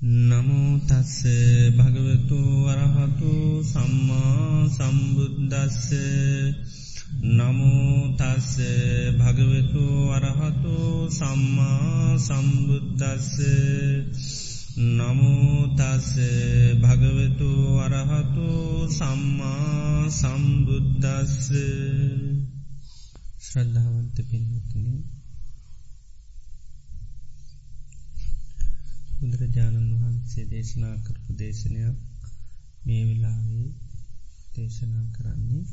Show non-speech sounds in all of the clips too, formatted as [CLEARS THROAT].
නමුතස්ස භගවතු වරහතු සම්මා සම්බුද්දස්ස. නමුතස්ස භගවතු වරහතු සම්මා සම්බුද්දස්ස. නමුතස්ස භගවතු වරහතු සම්මා සම්බුද්දස්ස. ශ්‍රද්ධාවන්ත පින්වතුනි බුදුරජාණන් වහන්සේ දේශනා කරපු දේශනයක් මේ වෙලාවේ දේශනා කරන්නේ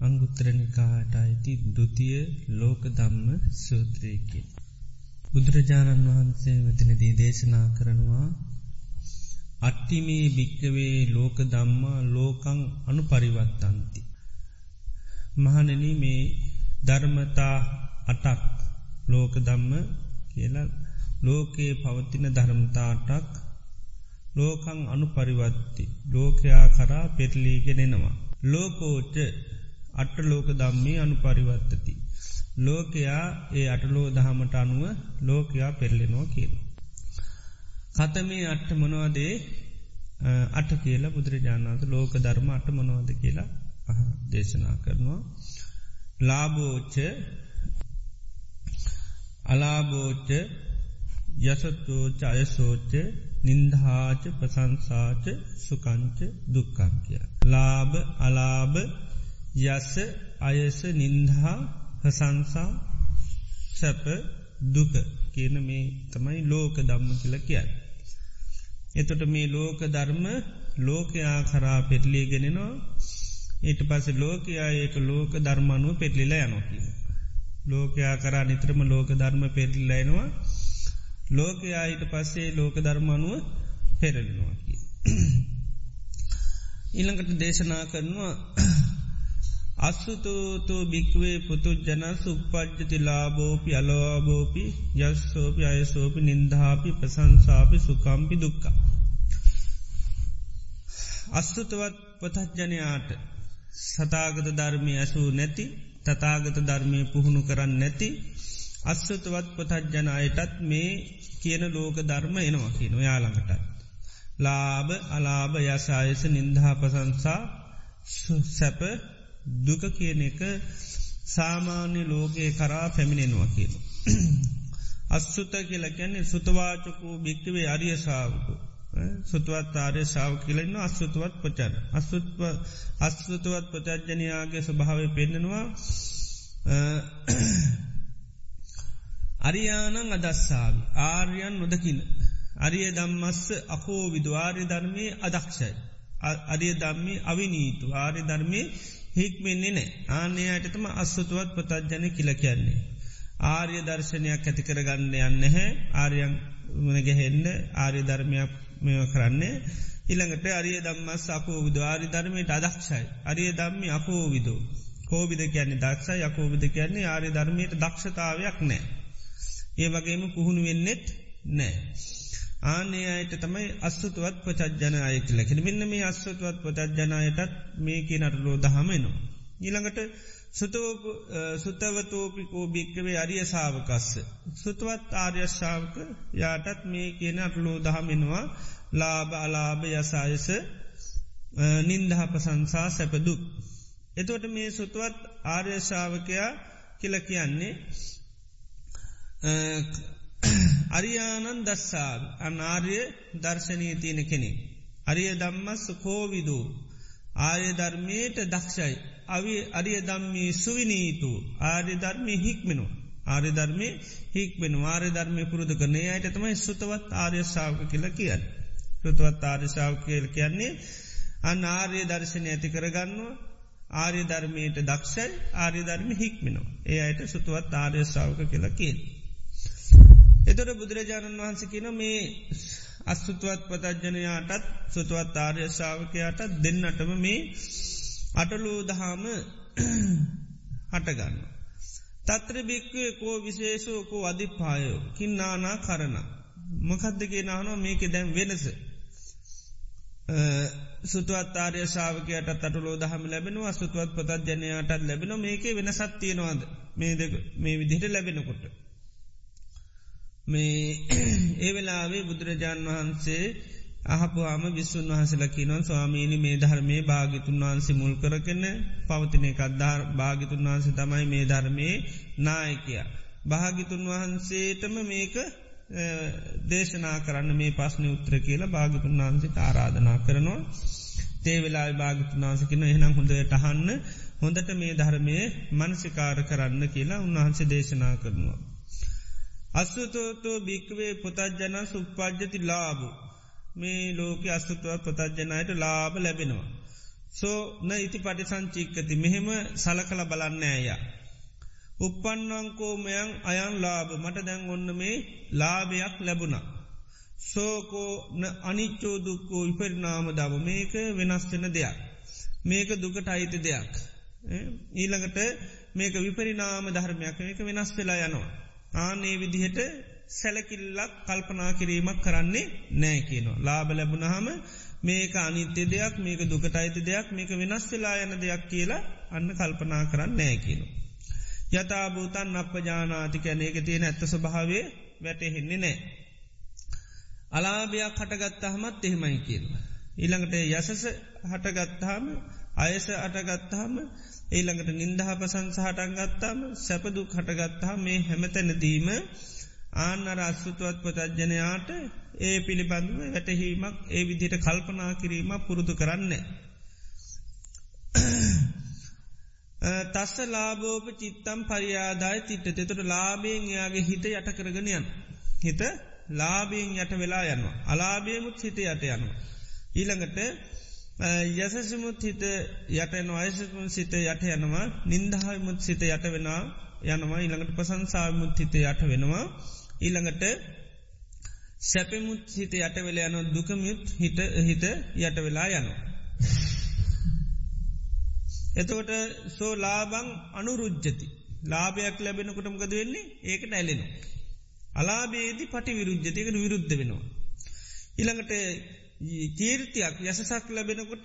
අංගුත්තරනිකාට අයිති දුතිය ලෝක දම්ම සූත්‍රයකි. බුදුරජාණන් වහන්සේ මෙතනදී දේශනා කරනවා අට්ටිමේ භික්කවේ ලෝක දම්මා ලෝකං අනු පරිවත්තන්ති. මහනන මේ ධර්මතා අටක් ලෝක දම්ම කියලා ලෝකයේ පවතින ධර්මතාටක් ලෝකං අනු පරිවත්ති ලෝකයා කරා පෙටලීගෙනෙනවා. ලෝකෝච්ච අට ලෝක දම්මේ අනු පරිවත්තති. ලෝකයා ඒ අටලෝ දහමට අනුව ලෝකයා පෙරලෙනවා කියන. කතමේ අට්ට මොනවදේ අට කියලා බුදුරජාණන්ත ලෝක ධර්ම අට මොනවද කියලා දේශනා කරනවා. ලාබෝච්ච අලාබෝච්ච යසතෝච අයසෝච්ච නින්දහාච ප්‍රසංසාච සුකංච දුක්කං කිය. ලාබ අලාබ යස අයස නින්දහා හසංසා සැප දුක කියන මේ තමයි ලෝක දම්ම කියල කියන්න. එතොට මේ ලෝක ධර්ම ලෝකයා කරා පෙටලියගෙනෙනවා ඊට පස ලෝකයා ඒක ලෝක ධර්මනුව පෙටලිල යනොකින. ලෝකයා කරා නිත්‍රම ලෝක ධර්ම පෙටලිලයිනවා ලෝකයා ඊට පස්සේ ලෝක ධර්මනුව පෙරලෙනවාකි. ඊළඟට දේශනා කරනවා අස්සුතෝතු භික්වේ පුතු ජන සුපපජ්ජති ලාබෝපි අලවාබෝපි යස්සෝපි අයසෝපි නින්දහාපි ප්‍රසංසාපි සුකම්පි දුක්කා. අස්සුතවත් පතජ්ජනයාට සතාගත ධර්මය ඇසූ නැති තතාගත ධර්මය පුහුණු කරන්න නැති අස්සතවත් පතජ්ජන අයටත් මේ කියන ලෝක ධර්ම එනවා කියන යාළඟට. ලාබ අලාභ යසායස නින්දහා පසංසා සැප දුක කියන එක සාමාන්‍ය ලෝකයේ කරා පැමිණෙනවා කියන. අස්සුත කියල කැන්නේ සුතවාචකූ භික්කවේ අරිය සාාවකු. සුතුවත් ආරය ශාව කියලන්න අස්සුතුවත් පචන. අස්සුත්ව අස්තුතුවත් පචජ්ජනයාගේ ස්වභාවය පෙන්නෙනවා අරියානං අදස්සාාව ආර්යන් නොදකින. අරිය දම්මස්ස අකෝ විදවාර්ය ධර්මය අදක්ෂයි. අරිය දම්මි අවිනීතු ආර්ය ධර්මය හික්මෙන්නේ නෑ ආනයායටතම අස්සතුවත් පතජ්ජන කියල කියන්නේ. ආර්ය දර්ශනයක් ඇතිකර ගන්න යන්න හැ ආර්යන් මනගැහෙන්න ආර්ය ධර්මයක් මෙව කරන්නේ ඉළඟට අරිය දම්මස් අපෝ විද ආරි ධර්මයට අදක්ෂයි. අරිය දම්මි අපෝ විදෝ. කෝවිද කියන්නේ දක්ෂයි යකෝවිද කියන්නේ ආරය ධර්මයට දක්ෂතාවයක් නෑ. ඒ වගේම පුහුණු වෙන්නෙත් නෑ. ආනේ අයට තමයි අස්සුතුවත් පචජ්ජන අය කියලකෙන මෙන්න මේ අස්සුතුවත් පචජ්ජනයටත් මේක නටලෝ දහමනවා. ඊළඟට සුතවතෝපිකෝ භික්කවේ අරිය සාාවකස්ස. සුතුවත් ආර්යශාවක යාටත් මේ කියන අටලෝ දහමෙනවා ලාබ අලාභ යසායස නින්දහ පසංසා සැපදුක්. එතොට මේ සුතුවත් ආර්යශාවකයා කියල කියන්නේ අරියානන් දස්සාාව අනාර්ය දර්ශනී තියෙන කෙනෙ. අරිය දම්මස් කෝවිදූ ආය ධර්මයට දක්ෂයි. අවි අරිය දම්මී සුවිනීතු ආර්ය ධර්මය හික්මෙනු. ආර්ය ධර්මය හික්මෙන ආර්ය ධර්මය පුරුදු කරනේ අයට තමයි සුතවත් ආර්ය ශාවක කියල කියන්න. සුතවත් ආර්ය ශාව කියල කියන්නේ අන්න ආර්ය දර්ශනය ඇති කරගන්නවා ආර්ය ධර්මයට දක්ෂයි ආර්ය ධර්ම හික්මෙනවා. ඒ අයට සුතුවත් ආර්ය ශාවක කියලා කියන්න. එතොට බුදුරජාණන් වහන්ස කියන මේ අස්තුතුවත් පතජ්ජනයාටත් සුතුවත් ආර්ය ශාවකයාටත් දෙන්නටම මේ අටලූ දහාම [CLEARS THROAT] හටගන්න. තත්‍ර භික්වේ කෝ විශේෂෝකෝ අධිපායෝ කින්නානා කරන. මොකදදගේ නානවා මේක දැන් වෙනස. සුතුවත් ආර්ය ශාවකයට තටලෝ දහම ලැබෙනවා සුතුවත් පතජ්ජනයාටත් ලැබෙන මේක වෙනසත් තියෙනවාද මේ මේ විදිහට ලැබෙනකොට. මේ [CLEARS THROAT] ඒ වෙලාවේ බුදුරජාණන් වහන්සේ අහපුවාම විස්සුන් වහසලකිනොන් ස්වාමීණි මේ ධර්මය භාගිතුන් වහන්සේ මුල් කරගෙන පවතින එකක්දාර භාගිතුන් වහන්සේ තමයි මේ ධර්මයේ නායකය. භාගිතුන් වහන්සේටම මේක දේශනා කරන්න මේ පස්්න උත්‍ර කියලා භාගිතුන් වහන්සේ ආරාධනා කරනවා. තේවෙලා භාගිතුන් වහන්සකින එහනම් හොඳට අහන්න හොඳට මේ ධර්මය මනසිකාර කරන්න කියලා උන්වහන්සේ දේශනා කරනවා. අස්සුතෝතෝ භික්වේ පොතජ්ජන සුප්පජ්ජති ලාබු මේ ලෝක අස්සුතුව පොතජ්ජනයට ලාබ ලැබෙනවා. සෝ න ඉති පටි සංචික්කති මෙහෙම සලකල බලන්න ඇය. උපන්නංකෝමයන් අයන් ලාබ මට දැන් ඔන්න මේ ලාභයක් ලැබුණා. සෝකෝ අනිච්චෝදුක්කෝ ඉපරිනාම දව මේක වෙනස්වෙන දෙයක්. මේක දුකට අයිති දෙයක්. ඊළඟට මේක විපරිනාම ධර්මයක් මේක වෙනස් වෙලා යනවා. ආනේ විදිහට සැලකිල්ලක් කල්පනා කිරීමක් කරන්නේ නෑ කියනවා. ලාබ ලැබුණහම මේක අනිත්‍ය දෙයක් මේක දුකට අයිති දෙයක් මේක වෙනස් වෙලා යන දෙයක් කියලා අන්න කල්පනා කරන්න නෑ කියනවා. යථභූතන් අප ජානාති කැනේක තියෙන ඇත්ත ස්වභාවේ වැටහෙන්නේ නෑ. අලාභයක් හටගත්තහමත් එහෙමයි කියනවා. ඊළඟට යසස හටගත්තාම අයස අටගත්තාම ඒළඟට නින්දහ පසංස හටන්ගත්තාම සැපදු හටගත්තා මේ හැමතැනදීම ආන්නර අස්සුතුවත් පතජ්ජනයාට ඒ පිළිබඳුව වැටහීමක් ඒ විදියට කල්පනා කිරීම පුරුදු කරන්න. තස්ස ලාබෝප චිත්තම් පරියාදාය තිට්ට තෙතුට ලාබයෙන් යාගේ හිත යට කරගෙනයන්. හිත ලාබයෙන් යට වෙලා යනවා. අලාබයමුත් හිත යට යනවා. ඊළඟට යසසිමුත් හිත යටන අයසමුත් සිත යට යනවා නින්දහාමුත් සිත යට වෙනවා යනවා ඉළඟට පසංසාමුත් හිත යට වෙනවා ඊළඟට සැපමුත් හිත යට වෙල යන දුකමුත් හිට හිත යට වෙලා යනවා. එතකොට සෝ ලාබං අනුරුද්ජති ලාභයක් ලැබෙනකොටමකද වෙන්නේ ඒකට ඇලෙනවා. අලාබේදි පටි විරුද්ධතියකට විරුද්ධ වෙනවා. ඉළඟට කීර්තියක් යසසක් ලැබෙනකොට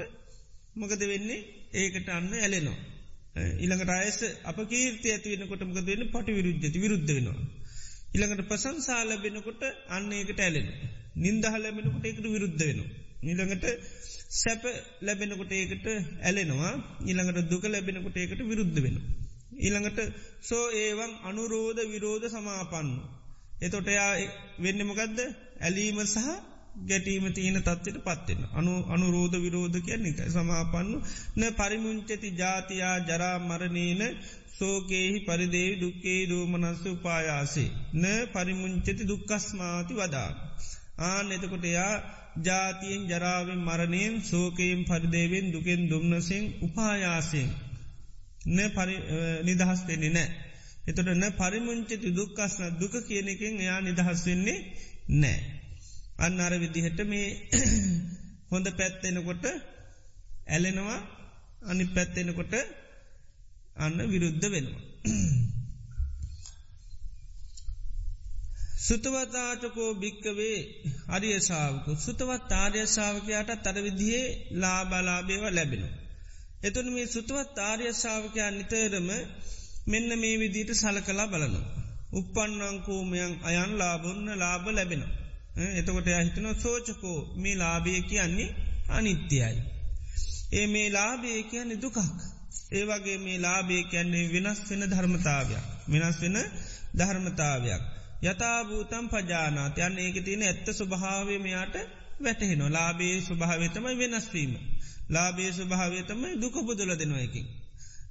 මොකද වෙන්නේ ඒකට අන්න ඇලෙනවා. ඉළඟට අයස අප කීර්ති ඇතිවෙනකොට මොකද වෙන්න පටි විරුද්ධති විරුද්ධ වෙනවා. ඉළඟට ප්‍රසංසා ලැබෙනකොට අන්න ඒකට ඇලෙන. නින්දහ ලැබෙනකොට ඒකට විරුද්ධ වෙනවා. නිළඟට සැප ලැබෙනකොට ඒකට ඇලෙනවා ඊළඟට දුක ලැබෙනකොට ඒකට විරුද්ධ වෙන. ඊළඟට සෝ ඒවන් අනුරෝධ විරෝධ සමාපන්න. එතොට එයා වෙන්නමකදද ඇලීම සහ ගැටීම තියන තත්වට පත්වෙන. අනු අනුරෝධ විරෝධ කියන්නේ සමාපන්නු න පරිමුංචති ජාතියා ජරා මරණීන සෝකේහි පරිදේවි දුක්කේ දෝමනස්ස උපායාසේ. න පරිමුංචති දුක්කස්මාති වදා. ආන එතකොට එයා ජාතියෙන් ජරාවෙන් මරණයෙන් සෝකයෙන් පරිදේවෙන් දුකෙන් දුම්නසිෙන් උපායාසයෙන්. න නිදහස් වෙන්නේ නෑ. එතොට න පරිමුංචති දුක්කස්න දුක කියන එකෙන් එයා නිදහස් වෙන්නේ නෑ. අන්න අර විදිහට මේ [CLEARS THROAT] හොඳ පැත්තෙනකොට ඇලෙනවා අනි පැත්තෙනකොට අන්න විරුද්ධ වෙනවා. [CLEARS THROAT] සුතවතාටකෝ භික්කවේ අරියසාාවක සුතවත් ආර්යශාවකයාට තර විදිහේ ලාබලාබේව ලැබෙනවා. එතුන මේ සුතුවත් ආර්යශාවකයා නිතරම මෙන්න මේ විදිට සල කලා බලනවා. උපන්නංකෝමයන් අයන් ලාබොන්න ලාබ ලැබෙනවා. එතකොට අහිතන සෝචකෝ මේ ලාබය කියන්නේ අනිත්‍යයි. ඒ මේ ලාබය කියන්නේ දුකක්. ඒවගේ මේ ලාබේ කැන්නේ වෙනස් වෙන ධර්මතාවයක්. වෙනස් වෙන ධර්මතාවයක්. යථභූතම් පජානාත යන්න ඒක තියෙන ඇත්ත ස්වභාවය මෙයාට වැටහෙනවා ලාබේ ස්වභාවතමයි වෙනස්වීම. ලාබේ ස්වභාවතමයි දුක පුදුල දෙනවයකින්.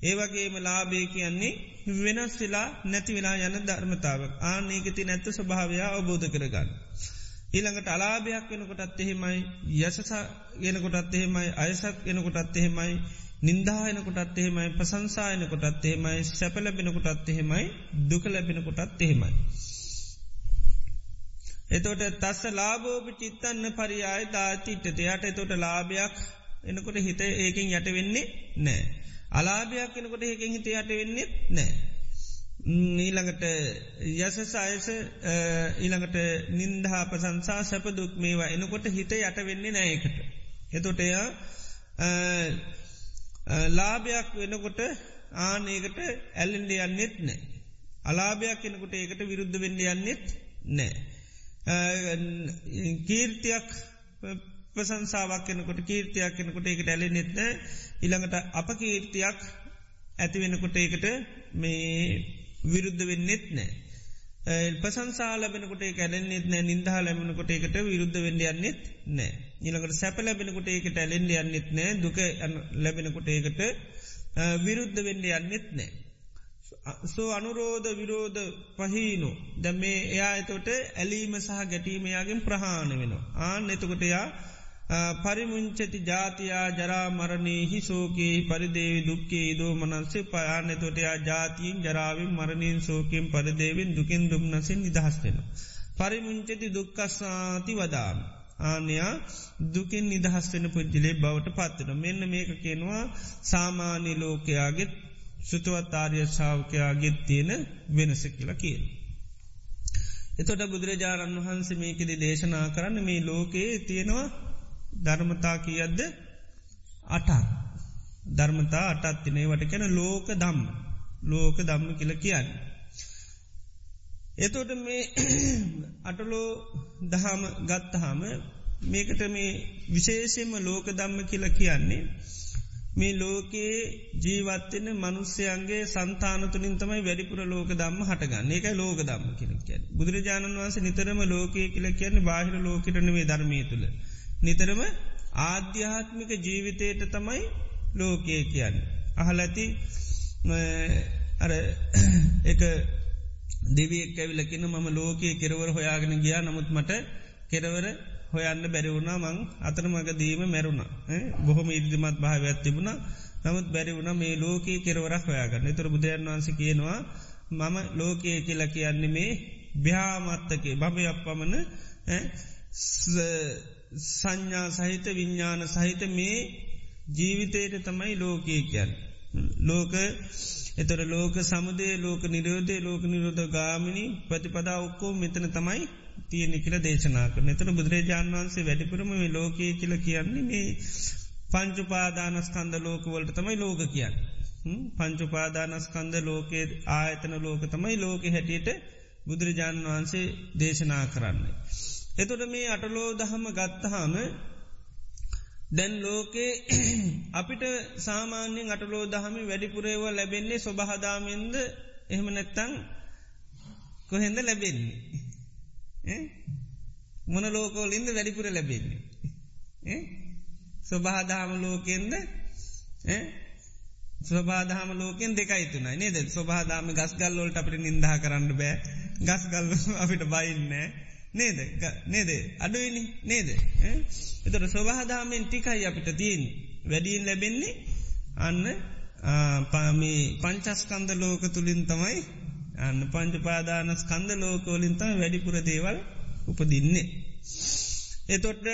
ඒවගේම ලාබේ කියන්නේ වෙනස් වෙලා නැති වෙලා යන ධර්මතාවක් ආනඒකති නැත්ත ස්වභාවයා අවබෝධ කරගන්න. ඊළඟට අලාභයක් වෙනකොටත් එහෙමයි යසසා ගෙනකොටත් එහෙමයි අයසක් ගෙනකොටත් එහෙමයි නින්දායනකොටත් එහෙමයි ප්‍රසංසායනකොටත් එහෙමයි සැප ලැබෙනකොටත් එහෙමයි දුක ලැබෙනකොටත් එහෙමයි. එතොට තස්ස ලාබෝප චිත්තන්න පරියාය දාතිට්ට එයට එතොට ලාභයක් එනකොට හිත ඒකින් යට වෙන්නේ නෑ. අලාභයක් එනකොට ඒකින් හිත යට වෙන්නේ නෑ. ඊළඟට යසසායස ඊළඟට නින්දහා පසන්සා සැපදුක් මේවා එනකොට හිත යට වෙන්නේ නෑකට. එතොට එයා ලාභයක් වෙනකොට ආනඒකට ඇල්ලෙන්ඩ යන්නෙත් නෑ. අලාභයක් එනකොට ඒකට විරුද්ධ වෙන්න යන්නෙත් නෑ කීර්තියක් ප්‍රසංසාාවක් කෙනකොට කීර්තියක් කෙනකොට ඒකට ඇලෙ නෙත්න ඉළඟට අප කීර්තියක් ඇති වෙනකොට ඒකට මේ විරුද්ධ වෙන්නෙත් නෑ. පසංසා ලබෙනකොට කැලෙන්න්නෙත් නෑ නින්දහ ලැබෙනකොට ඒකට විරුද්ධ වෙන්න යන්නෙත් නෑ. ඊළඟට සැප ලැබෙනකොට ඒකට ඇලෙන්ඩ යන්නෙත් නෑ දුක ලැබෙනකොට ඒකට විරුද්ධ වෙන්න යන්නෙත් නෑ. සෝ අනුරෝධ විරෝධ පහීනු ද මේ එයා එතොට ඇලීම සහ ගැටීමයාගෙන් ප්‍රහාණ වෙනවා. ආන එතකොටයා පරිමුංචති ජාතියා ජරා මරණයහි සෝකයේ පරිදේවි දුක්කේ දෝ මනස්සේ පයානතොටයා ජාතිීන් ජරාවින් මරණීන් සෝකයෙන් පරිදේවෙන් දුකින් දුම්නසින් නිදහස් වෙන. පරිමුංචති දුක්කස්සාති වදාම. ආනයා දුකින් නිදහස් වෙන පුද්ජලේ බවට පත්වන මෙන්න මේක කෙනවා සාමාන්‍ය ලෝකයාගෙත් සුතුවත් ආර්ය ශාවකයාගෙත් තියෙන වෙනස කියලා කියන. එතොට බුදුරජාණන් වහන්සේ මේකෙද දේශනා කරන්න මේ ලෝකයේ තියෙනවා ධර්මතා කියද්ද? අටක්. ධර්මතා අටත් තිනේවට කැන ලෝක දම්ම ලෝක දම්ම කියල කියන්න. එතෝට මේ [CLEARS THROAT] අටලෝ දහම ගත්තහම මේකට මේ විශේෂෙන්ම ලෝක දම්ම කියල කියන්නේ මේ ලෝකයේ ජීවත්වෙන මනුස්්‍යයන්ගේ සන්තානතුලින් තමයි වැඩිපුර ලෝක දම්ම හටගන්න. ඒක ලෝක දම්ම කියල කිය බුදුරජාණන් වන්ස නිතරම ලෝකය කියල කියන්නේ බාහිර ලෝකටනවේ ධර්මය තුළ නිතරම ආධ්‍යාත්මික ජීවිතයට තමයි ලෝකය කියන්න. අහලඇති අර [CLEARS THROAT] එක දෙවියෙක් ඇවිලකින මම ලෝකයේ කෙරවර හොයාගෙන ගියා. නමුත් මට කෙරවර හොයන්න බැරිවුණා මං අතර මග දීම මැරුණා බොහොම ඉදිමත් භාව ඇත්තිබුණ නමුත් බැරිවුණ මේ ලෝකයේ කෙරවරක් හොයාගන්න. තුර බුදුරන් වන්ස කියනවා මම ලෝකයේ කියල කියන්නේ මේ භ්‍යාමත්තකේ බභය අපපමණ සංඥා සහිත විඤ්ඥාන සහිත මේ ජීවිතයට තමයි ලෝකයේ කියන්. ලෝක එතර ලෝක සමදේ ලෝක නිරෝධය ලෝක නිරෝධ ගාමිණි ප්‍රතිපදා ඔක්කෝ මෙතන තමයි තියෙනෙ කියල දේශනාක නතර බුදුරජාණන් වන්සේ වැඩිපුරම මේ ලෝකයේ කියල කියන්නේ මේ පංචුපාදානස්කන්ද ලෝකවලට තමයි ලෝක කියන්න. පංචුපාදානස්කන්ද ලෝකයේ ආයතන ලෝක තමයි ලෝක හැටියට බුදුරජාණන් වහන්සේ දේශනා කරන්නේ. එතොට මේ අටලෝ දහම ගත්තහාම දැන් ලෝකේ [CLEARS THROAT] අපිට සාමාන්‍යෙන් අටලෝ දහම වැඩිපුරේව ලැබෙන්නේ ස්වබහදාමෙන්ද එහෙම නැත්තං කොහෙන්ද ලැබෙන්නේ? මොන ලෝකෝලින්ද වැඩිපුර ලැබෙන්නේ? ස්වබහදාම ලෝකෙන්ද? ස්වබාදාම ලෝකෙන් දෙකයි තුනයි නේද? ස්වබාදාම ගස් ගල්ලෝල්ට අපට නින්දා කරන්න බෑ. ගස් ගල්ල අපිට බයින්නෑ නේද නේද අඩුවනි නේද එතට ස්වවාහදාමෙන් ටිකයි අපිට තියෙන් වැඩියෙන් ලැබෙන්නේ අන්න පාමි පංචස්කන්ද ලෝක තුළින් තමයි අන්න පංච පාදාන ස්කන්ද ලෝකෝලින් තම වැඩිපුර දේවල් උපදින්නේ. එතොට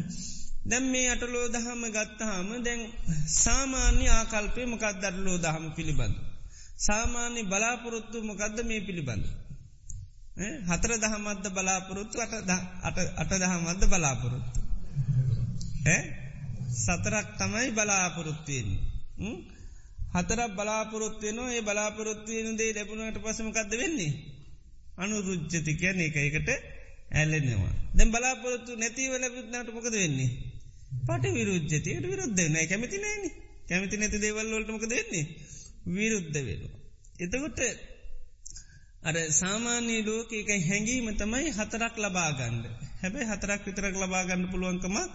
[CLEARS THROAT] දැම් මේ අටලෝ දහම ගත්තහම දැන් සාමාන්‍ය ආකල්පය මොකක් දරලෝ දහම පිළිබඳ. සාමාන්‍ය බලාපොරොත්තු මොකක්ද මේ පිළිබඳ. හතර දහමත්ද බලාපොරොත්තු අට දහමත්ද බලාපොරොත්තු. සතරක් තමයි බලාපොරොත්තුවෙන්. හතරක් බලාපොරොත්වයනවා ඒ බලාපොරොත්තුවයන දේ ලැබුණට පසමකක්ද වෙන්නේ. අනු රුජ්ජති කියන එක එකට ඇල්ලෙනවා. දැම් බලාපොරොත්තු නැතිව ලැබුත්නට මොකද වෙන්නේ. පට විරුජ්ජතියට විරුද්ධ නෑ කැමති නෑන කැමති නැති දේවල්ලොටමක දෙන්නේ. විරුද්ධ වෙනවා. එතකොට අර සාමාන්‍ය ලෝක එක හැඟීම තමයි හතරක් ලබාගණ්ඩ හැබැයි හතරක් විතරක් ලබාගන්න පුළුවන්කමක්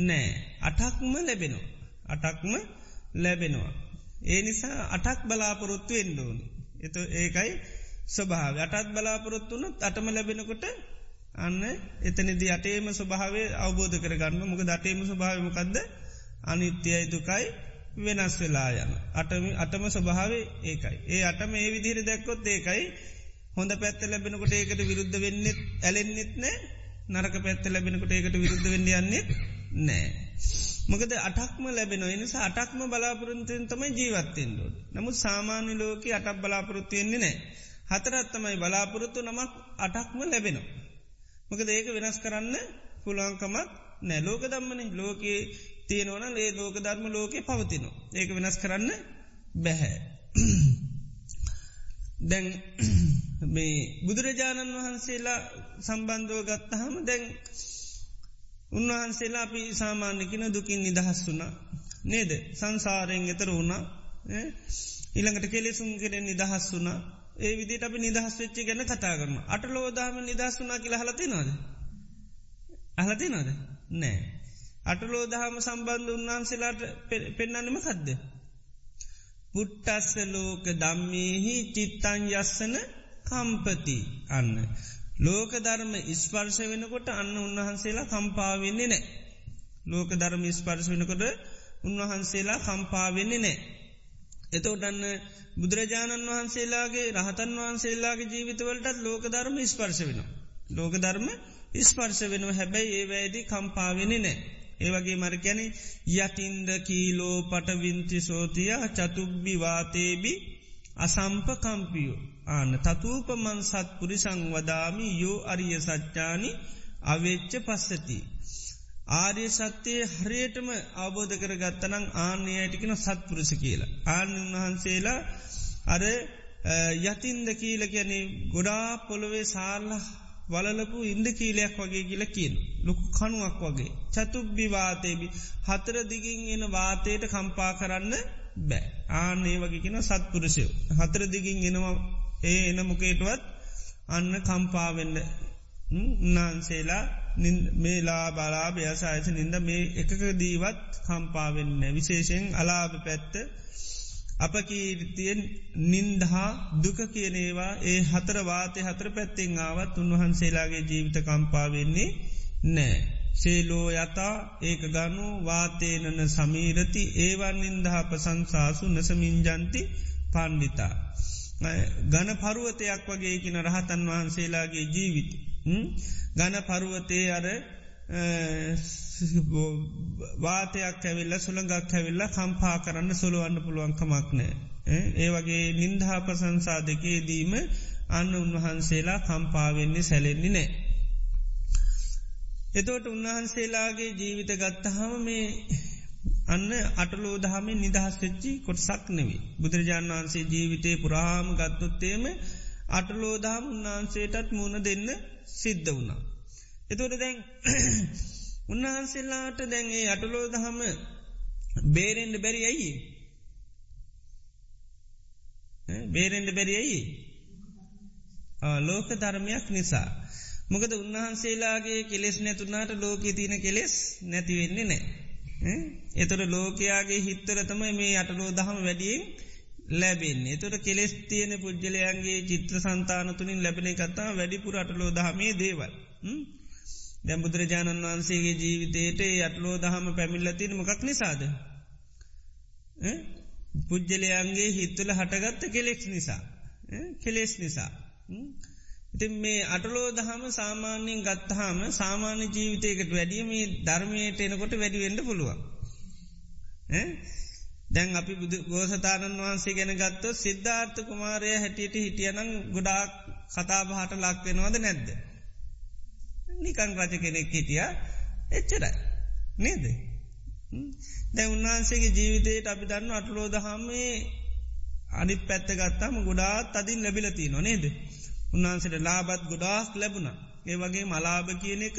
නෑ අටක්ම ලැබෙනවා. අටක්ම ලැබෙනවා. ඒ නිසා අටක් බලාපොරොත්තු එන්ඩෝන එත ඒකයි ස්වභාව අටත් බලාපොරොත්තුන අටම ලැබෙනකොට අන්න එතනිදි අටේම ස්වභාවේ අවබෝධ කරගන්න මොක දටේම ස්වභාවමකක්ද අනිත්‍යයි දුකයි වෙනස් වෙලා යන අටම අටම ස්වභාවේ ඒකයි ඒ අටම ඒ විදිහර දැක්කොත් ඒකයි හොඳ පැත්ත ලැබෙනකොට ඒකට විරුද්ධ වෙන්නෙත් ඇලෙන්න්නෙත් නෑ නරක පැත්ත ලැබෙනකොට ඒකට විරුද්ධ වෙන්න යන්නෙත් නෑ. මොකද අටක්ම ලැබෙන නිසා අටක්ම බලාපොරොන්තයෙන් තමයි ජීවත්තෙන්ඩෝඩ. නමුත් සාමාන්‍ය ලෝක අටක් බලාපොරොත්තුවෙන්නේ නෑ. හතරත්තමයි බලාපොරොත්තු නමක් අටක්ම ලැබෙනවා. මොකද ඒක වෙනස් කරන්න පුළංකමක් නෑ ලෝක දම්මන ලෝකයේ තියෙනවන ලේ ලෝක ධර්ම ලෝකය පවතිනවා. ඒක වෙනස් කරන්න බැහැ. දැන් මේ බුදුරජාණන් වහන්සේලා සම්බන්ධව ගත්තහම දැන් උන්වහන්සේලා අපි සාමාන්‍යකින දුකින් නිදහස් වුනා නේද? සංසාරයෙන් එතර වුණා. ඉළඟට කෙලෙසුන් කෙරෙන් නිදහස් වුනා ඒ විදිට අපි නිදහස් වෙච්චි ගැන කතා කරන අට ලෝදාම නිදහස් වනා කියලා හලති නොද අහලති නොද නෑ. අටලෝ දහම සම්බන්ධ උන්වහන්සේලාට පෙන්නන්නම කදද. පුට්ටස්ස ලෝක දම්මේහි චිත්තන් යස්සන කම්පති අන්න. ලෝක ධර්ම ඉස්පර්ශ වෙනකොට අන්න උන්වහන්සේලා කම්පාවෙන්නේ නෑ. ලෝක ධර්ම ඉස්පර්ශ වෙනකොට උන්වහන්සේලා කම්පාවෙන්නේ නෑ. එතෝටන්න බුදුරජාණන් වහන්සේලාගේ රහතන් වහන්සේලාගේ ජීවිතවලටත් ලෝක ධර්ම ස්පර්ශ වෙන. ලෝක ධර්ම ස්පර්ශ වෙනව හැබැයි ඒ වැෑදි කම්පාවෙනි නෑ. ඒවගේ මරකැන යතින්ද කීලෝ පටවින්ති සෝතිය චතුබ්බි වාතේබි අසම්ප කම්පියෝ. ආන තතුූපමන් සත් පුරිසං වදාමි යෝ අරිය සච්චානි අවෙච්ච පස්සති. ආර්ය සත්‍යයේ හරියටම අවබෝධ කරගත්තනං ආන්‍යයටිකෙන සත්පුරුස කියලා. ආන්‍ය උන්වහන්සේලා අර යතින්ද කියීල කියන්නේ ගොඩා පොළොවේ සාල්ලහ වලලපු ඉන්ද කීලයක් වගේ කියල කියන. ලොකු කනුවක් වගේ. චතුබ්බි වාතේබි හතර දිගින් එන වාතයට කම්පා කරන්න බෑ. ආනේ වගේකෙන සත්පුරුෂය. හතර දිගින් එනවා ඒ එන මොකේටවත් අන්න කම්පාවෙන්න උන්නාන්සේලා මේලා බලා බ්‍යසායස නින්ද මේ එකක දීවත් කම්පාවෙන්න විශේෂෙන් අලාභ පැත්ත අප කීර්තියෙන් නින්දහා දුක කියනේවා ඒ හතර වාතය හතර පැත්තිෙන් ආවත් උන්වහන්සේලාගේ ජීවිත කම්පාවෙන්නේ නෑ. සේලෝ යතා ඒක ගනු වාතේනන සමීරති ඒවන් නින්දහා පසංසාසු නසමින්ජන්ති පණ්ඩිතා. ගන පරුවතයක් වගේ කින රහතන් වහන්සේලාගේ ජීවිත. ගන පරුවතේ අර වාතයක් ඇවිල්ල සුළඟක් ඇවිල්ල කම්පා කරන්න සුළුවන්න පුළුවන්කමක් නෑ. ඒ වගේ නින්දහා ප්‍රසංසා දෙකේ දීම අන්න උන්වහන්සේලා කම්පාවෙන්නේ සැලෙන්නේ නෑ. එතෝට උන්වහන්සේලාගේ ජීවිත ගත්තහම මේ අන්න අටලෝ දහමේ නිදහස් වෙච්චි කොටසක් නෙවී. බුදුරජාණන් වහන්සේ ජීවිතය පුරාම ගත්තොත්තේම අටලෝදහම් උන්වහන්සේටත් මුණ දෙන්න සිද්ධ වුණා. එතොට දැන් [CLEARS THROAT] උන්වහන්සේලාට දැන්ගේ අටලෝ දහම බේරෙන්ඩ බැරි ඇයි බේරෙන්ඩ බැරි ඇයි ලෝක ධර්මයක් නිසා. මොකද උන්වහන්සේලාගේ කෙලෙස් නැතුනාට ලෝක තියන කෙලෙස් නැතිවෙන්නේ නෑ. එතොට ලෝකයාගේ හිත්තර තමයි මේ අටලෝ දහම වැඩියෙන් ලැබෙන්නේ තොට කෙලෙස් තියන පුද්ජලයන්ගේ චිත්‍ර සන්තානතුනින් ලැබෙන කත්තා වැඩිපුර අටලෝ දහමේ දේවල්. දැම් බුදුරජාණන් වහන්සේගේ ජීවිතයට අටලෝ දහම පැමිල්ලතින මොකක් නිසාද. පුද්ජලයන්ගේ හිත්තුල හටගත්ත කෙලෙක්ස් නිසා. කෙලෙස් නිසා. ඉතින් මේ අටලෝ දහම සාමාන්‍යයෙන් ගත්තහම සාමාන්‍ය ජීවිතයකට වැඩියම ධර්මයට එනකොට වැඩිවෙඩ පුළුවන්. දැන් අපි බුදු ගෝසතාණන් වහන්සේ ගැන ගත්ත සිද්ධාර්ථ කුමාරය හැටියට හිටියනං ගොඩාක් කතාබහට ලක්වෙනවද නැද්ද. නිකං රජ කෙනෙක් හිටිය. එච්චරයි. නේද. දැ උන්වහන්සේගේ ජීවිතයට අපි දන්න අටලෝ දහමේ අනි පැත්ත ගත්තාම ගොඩාත් අදින් ලැබිලති නොනේද. උන්වහන්සට ලාබත් ගොඩාක් ලැබුණ. ඒ වගේ මලාභ කියන එක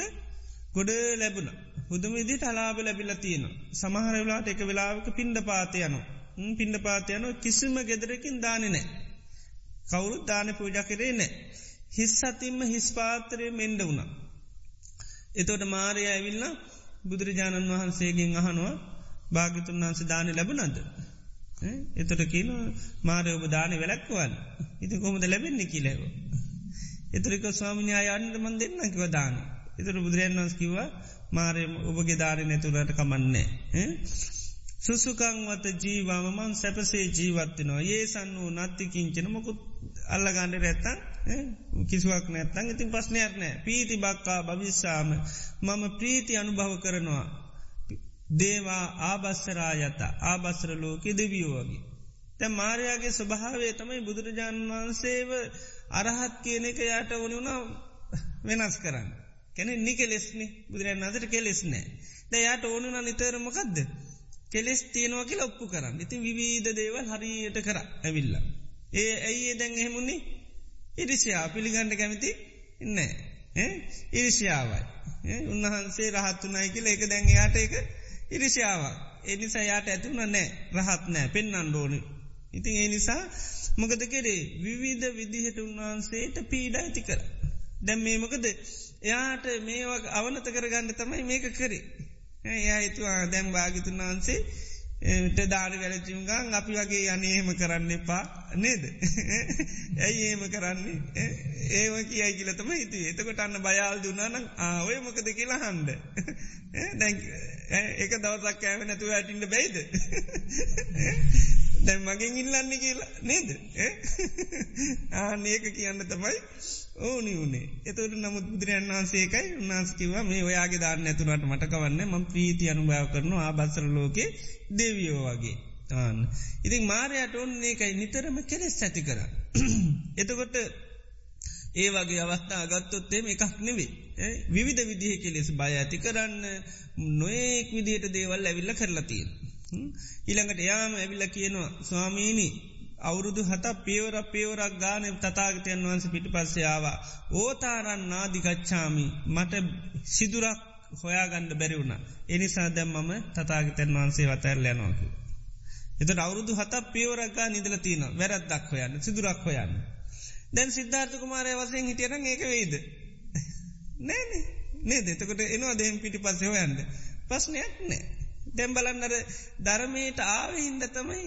ගොඩ ලැබුණ. හුදුම ඉදිට අලාබ ලැබිල තියෙන සමහර වෙලාට එක වෙලාවක පින්ඩ පාතයනු පින්ඩ පාතයනු කිසිම ගෙදරකින් දානෙ නෑ කවුරුත් දාන පූජ කරේ නෑ හිස් අතිම්ම හිස් පාතරය මෙන්ඩ වුණා. එතෝට මාරය ඇවිල්ල බුදුරජාණන් වහන්සේගෙන් අහනුව භාගිතුන් වහන්ස දාන ලැබුණද? එතොට කියන මාරය ඔබ දාන වැලක්වන්න ඉති කොමද ලැබෙන්නේ? කිලැව එතරික ස්වාමිනයා යන්නට මන් දෙන්නකිව දාන. එතර බුදුරයන් වන්ස් කිව මාරය ඔබගේ ධාරය නැතුරට කමන්නේ. සුසුකංවත ජීවාමමන් සැපසේ ජීවත්තිනවා ඒ සන්න වූ නත්තිකින්චන මොකුත් අල්ලගණඩ රැත්තන් කිසිවක් නැත්තන් ඉතින් පස්්නයක් නෑ. පීති බක්කා භවිස්සාම මම ප්‍රීති අනුභව කරනවා. දේවා ආබස්සරායත. ආබස්සර ලෝකෙ දෙවියෝවගේ. තැ මාරයාගේ ස්වභාවේ තමයි බුදුරජාණන් වහන්සේව අරහත් කියන එක යාට ඕනි වුණ වෙනස් කරන්න. කැනෙ නිකෙලෙස්නේ. බුදුරන් අදට කෙලෙස් නෑ. ද යායට ඕනුන නිතරමකක්ද කෙලෙස් තියෙනවා කියලා ඔප්පු කරන්න. ඉතින් විවිධ දේවල් හරියට කර. ඇවිල්ල. ඒ ඇයි දැන් එහෙමුණේ ඉරිසියා පිළිගණඩ කැමති නෑ ඉරිසියාවයි උන්වහන්සේ රහත්තුනයි කියල එක දැන් යාට එක ඉරිසියාවක් එනිසා යාට ඇතුන නෑ. රහත් නෑ. පෙන්න්න ඕනි. ඉතින් ඒ නිසා මොකද කෙරේ? විවිධ විදිහට උන්වහන්සේට පීඩ ඇති කර. දැම් මේ මොකද? එයාට මේවක් අවනත කරගන්න තමයි මේක කරේ. එයා හිතුවා දැම් භාගිතුන් වහන්සේ ට දාඩ වැලචිම්ගං අපි වගේ යනේහෙම කරන්න එපා නේද. ඇයි ඒම කරන්නේ ඒම කියයි කියලතම හිතු එතකොට අන්න බයාල් දුන්නනම් ආවය මොකද කියලා හන්ඩ. ඒක දවසක් කෑම නැතුව ඇටින්ට බැයිද. දැන් මගෙන් ඉල්ලන්න කියලා නේද. ආනඒක කියන්න තමයි ඕනි වනේ එතට නමුත් බුදුරන් වහන්සේකයි උන්නාස්කිවා මේ ඔයාගේ දාන්න ඇතුරට මටකවන්න ම ප්‍රීති අනුභාව කරනු ආබත්සර ලෝකේ දෙවියෝ වගේ ආන්න. ඉතින් මාරයට ඔන්න ඒකයි නිතරම කෙලෙස් ඇති කර. [CLEARS THROAT] එතකොට ඒ වගේ අවස්ථා ගත්තොත්තේම එකක් නෙවේ. විවිධ විදිහ කෙලෙස් බය ඇති කරන්න නොයෙක් විදියට දේවල් ඇවිල්ල කරලතිය. ඊළඟට යාම ඇවිල්ල කියනවා ස්වාමීණී අවුරුදු හත පියවර පියවරක් ගාන තතාගතයන් වහන්ස පිටි පස්සයාවා. ඕතාරන් නාදිකච්ඡාමි මට සිදුරක් හොයාගණ්ඩ බැරිවුණ. එනිසා දැම් මම තතාගතයන් වහන්සේ වතැරල යනවාකි. එත අවුරුදු හත පියවරක්ගා නිදල තියන වැරත් දක් හොයන්න සිදුරක් හොයන්න. දැන් සිද්ධාර්ථ කුමාරය වසයෙන් හිටියන ඒක වෙයිද. [LAUGHS] නෑනේ නේ දෙතකට එනවා දෙම් පිටි පස්සේ හොයන්ද. පස්්නයක් නෑ. දැම් බලන්නර ධර්මයට ආව හින්ද තමයි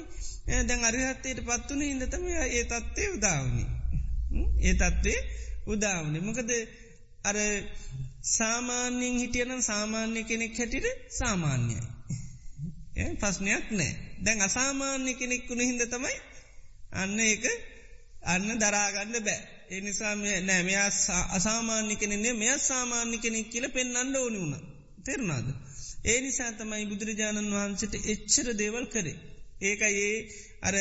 දැන් අරිහත්තයට පත්වන හිද තම ඒ තත්වේ උදාවනි. ඒ තත්වේ උදාවනි. මොකද අර සාමාන්‍යෙන් හිටියනම් සාමාන්‍ය කෙනෙක් හැටිට සාමාන්‍යයි. පස්්නයක් නෑ. දැන් අසාමාන්‍ය කෙනෙක්කුණ හිද තමයි අන්න ඒක අන්න දරාගන්න බෑ. එනිසාම නෑ මෙයා අසාමාන්‍ය කෙනෙන්නේ මෙය සාමාන්‍ය කෙනෙක් කියල පෙන්න්න ඕනි වුණ. තෙරනාද. ඒ නිසා තමයි බුදුරජාණන් වහන්සට එච්චර දේවල් කරේ. ඒක ඒ අර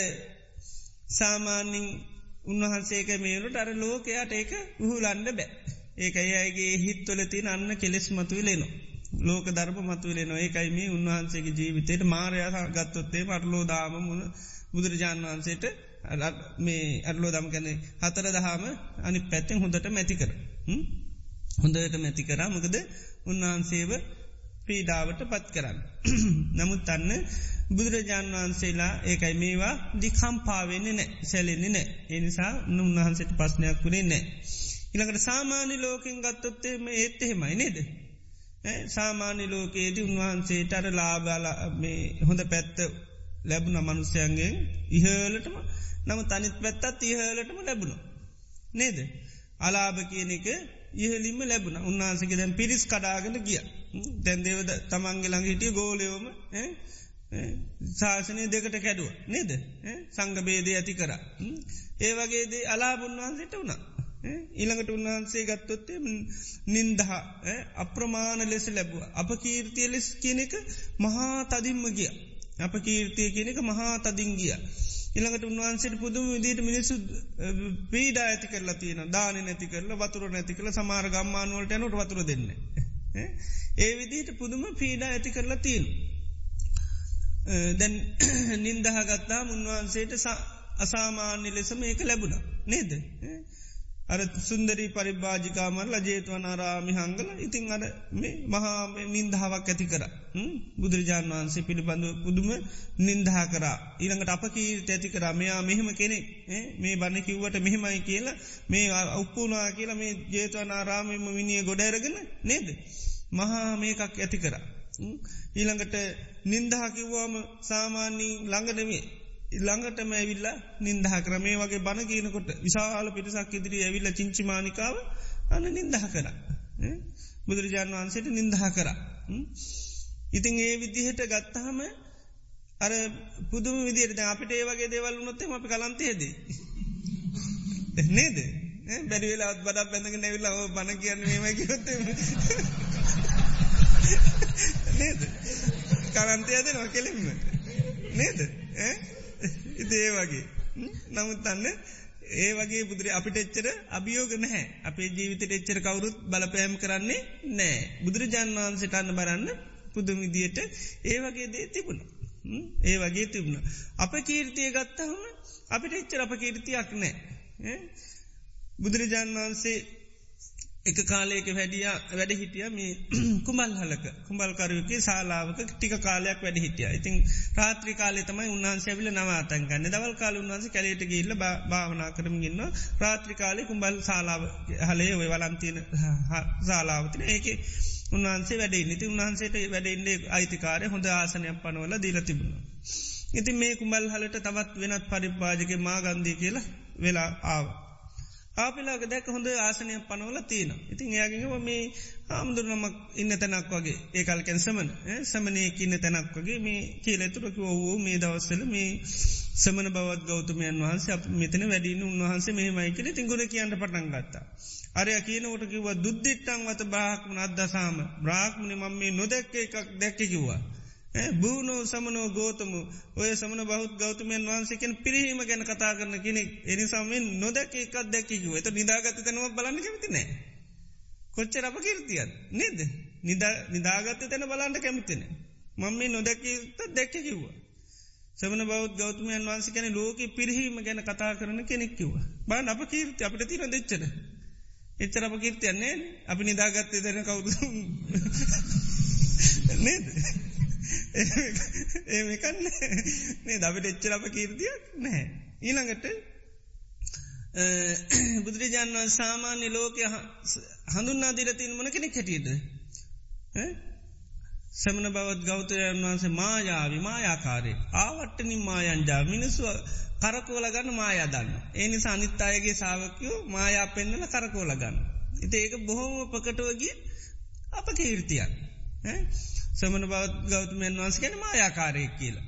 සාමාන්‍යින් උන්වහන්සේක මේලුට අර ලෝකයාට ඒක උහුලන්න බෑ. ඒක අයගේ හිත්වලතින් අන්න කෙලෙස් මතුවලේනවා. ලෝක ධර්ම මතුවලේ ඒකයි මේ උන්වහන්සේගේ ජීවිතයට මාරයා ගත්තොත්තේ අටලෝ දාම මුණ බුදුරජාණන් වහන්සේට මේ අරලෝ දම් කැනෙ හතර දහම අනි පැත්තෙන් හොඳට මැති කර. හොඳට මැති කරා මොකද උන්වහන්සේව පීඩාවට පත් කරන්න. [CLEARS THROAT] නමුත් අන්න බුදුරජාණන් වහන්සේලා ඒකයි මේවා දිකම්පාවෙන්නේ නෑ සැලෙන්නේ නෑ. එනිසා නුන්වහන්සට පස්්නයක් වුණේ නෑ. ඉළඟට සාමාන්‍ය ලෝකින් ගත්තොත්තේ මේ ඒත් එහෙමයි නේද. සාමාන්‍ය ලෝකයේදී උන්වහන්සේට අර ලාබාල මේ හොඳ පැත්ත ලැබුණ මනුස්්‍යයන්ගේ ඉහලටම නම තනිත් පැත්තත් ඉහලටම ලැබුණ. නේද. අලාභ කියන එක ඉහලින්ම ලැබුණ උන්වහන්සගේ දැන් පිරිස් කඩාගෙන ගිය. දැන්දේවද තමන්ගේ ළඟ හිටිය ගෝලයෝම ශාසනය දෙකට කැඩුව නේද සංග බේදය ඇති කර. ඒවගේදේ අලාබුන්වහන්සේට වුණා. ඊළඟට උන්වහන්සේ ගත්තොත්තේ නින්දහ අප්‍රමාණ ලෙස ලැබුව. අප කීර්තිය ලෙස් කියනෙක මහා තදින්ම ගිය. අප කීර්තිය කියනෙක මහා තදින් ගිය. ඉළඟට උන්වහන්සේට පුදුම විදිට මිනිසු පීඩා ඇති කරලා තියෙන දාන නැති කරල වතුර නැති කළ සමාර ගම්මානුවලට යනට වතුර දෙන්න. ඒ විදිහට පුදුම පීඩා ඇති කරලා තියෙන. දැන් [COUGHS] නින්දහගත්තා උන්වහන්සේට අසාමාන්‍ය ලෙසම ඒක ලැබුණ නේද. අර සුන්දරී පරිභාජිකාමර ලජේතවනාරාමි හංගල ඉතිං අර මේ මහා නින්දහාවක් ඇති කර. බුදුරජාණන් වහන්සේ පිළිබඳව පුදුම නින්දහා කරා. ඊළඟට අප කීට ඇති කරා. මෙයා මෙහෙම කෙනෙක්. මේ බණ කිව්වට මෙහෙමයි කියලා මේ උප්පුනා කියලා මේ ජේතවනාරාමම විනිිය ගොඩෑරගෙන නේද? මහා මේකක් ඇති කර. ඊළඟට නින්දහා කිව්වාම සාමාන්‍යී ළඟනමේ ළඟටම ඇවිල්ල නින්දහ ක්‍රමේ වගේ බණ කියනකොට විශාල පිටිසක් ඉදිරි ඇවිල්ල චිංචිමානිකාව අන්න නින්දහ කර. බුදුරජාණන් වහන්සේට නින්දහ කර. ඉතිං ඒ විදිහට ගත්තහම අර පුදුම විදිරට අපිට ඒ වගේ දේවල් නොත්තේ අපි කලන්තයේදී. නේද? බැරිවෙලාත් බඩක් බැඳග නැවිල්ල බණ කියන්න මේම කිවොත්ත නේද? කරන්තයද නො කෙලෙම නේද? ඉතේ වගේ. නමුත්තන්න ඒ වගේ බුදුර අපිට එච්චර අභියෝග නැහැ. අපේ ජීවිතට එච්චර කවුරුත් බලපෑම් කරන්නේ නෑ බුදුරජාණන් වහන්සට අන්න බරන්න පුදුමිදියට ඒ වගේ දේ තිබුණ. ඒ වගේ තිබුණ. අප කීර්තිය ගත්තහම අපිට එච්චර අප කීර්තියක් නෑ බුදුරජාණන් වහන්සේ එක කාලයක වැඩිය වැඩ හිටිය මේ [CLEARS THROAT] කුමල් හලක කුඹල්කරුවගේ ශලාවක ටික කාලයක් වැඩ හිටිය. ඉතින් රාත්‍රි කාලෙ තමයි උන්හන්සේවිල නවාතන්ගන්න දවල් කාල උන්වන්ස කැලට ගිල්ල භාවනා කරම ගන්න රාත්‍රි කාලෙ කුම්බල් ශලාව හලේ ඔය වලන්තින ශලාවතින ඒක උන්වහන්සේ වැඩේ නිති උන්හන්සේට වැඩෙන්ඩේ අයිතිකාරය හොඳ ආසනයක් පනවල දීල තිබුණ. ඉතින් මේ කුම්බල් හලට තවත් වෙනත් පරිපාජක මාගන්දී කියලා වෙලා ආව. ආපිලාක දැක හොඳ ආසනය පනවල තියෙන. ඉතින් එයාගෙව මේ ආමුදුරනමක් ඉන්න තැනක් වගේ ඒකල්කැන් සමන සමනය ඉන්න තැනක් වගේ මේ කියලෙතුරක වූ මේ දවස්සල මේ සමන බවත් ගෞතමයන් වහන්සේ අප මෙතන වැඩින උන්වහන්සේ මේ මයිකල තිංගුණ කියන්න පටන් ගත්තා. අරය කියනවට කිව දුද්ධිට්ටං වත බ්‍රාහ්මණ අදසාම බ්‍රාහ්මණි මම මේ නොදැක්ක එකක් දැක්කකිවා. බූනෝ සමනෝ ගෝතමු ඔය සමන බෞද් ගෞතමයන් වහන්සේකෙන් පිරිහීම ගැන කතා කරන කෙනෙක් එනිසාමෙන් නොදැක එකක් දැක්කිව එත නිදාගත තැනව බලන්න කැමතිනෑ. කොච්චර අප කිර්තියත් නේද නිදාගත්ත තැන බලන්ට කැමතින. මම මේ නොදැකත දැක්ක කිව්වා. සමන බෞද් ගෞතමයන් වහන්ස කැන ලෝක පිරිහීම ගැන කතා කරන කෙනෙක්කිව. බා අප කීර්ති අපට තින දෙච්චන. එච්චර අප කීර්තියන්නේ අපි නිදාගත්තේ දෙන කවුතු නේද. ඒකන්න මේ දවට එච්චර අප කීර්තියක් නෑ. ඊළඟට බුදුරජාණන් වන් සාමාන්‍ය ලෝකය හඳුන්නා දිරතින් මන කෙනෙක් හැටියට. සමන බවත් ගෞතයන් වහන්සේ මායාවි මායාකාරේ ආවට්ටනින් මායන්ජා මිනිස්සුව කරකෝල ගන්න මායාදන්න. ඒනි සනිත් අයගේ සාාවකයෝ මායා පෙන්නල කරකෝල ගන්න. ඉති ඒක බොහොම පකටුවගේ අප කීර්තියක්. සමන බවත් ගෞතමයන් වන්ස ගැන මායාකාරයක් කියලා.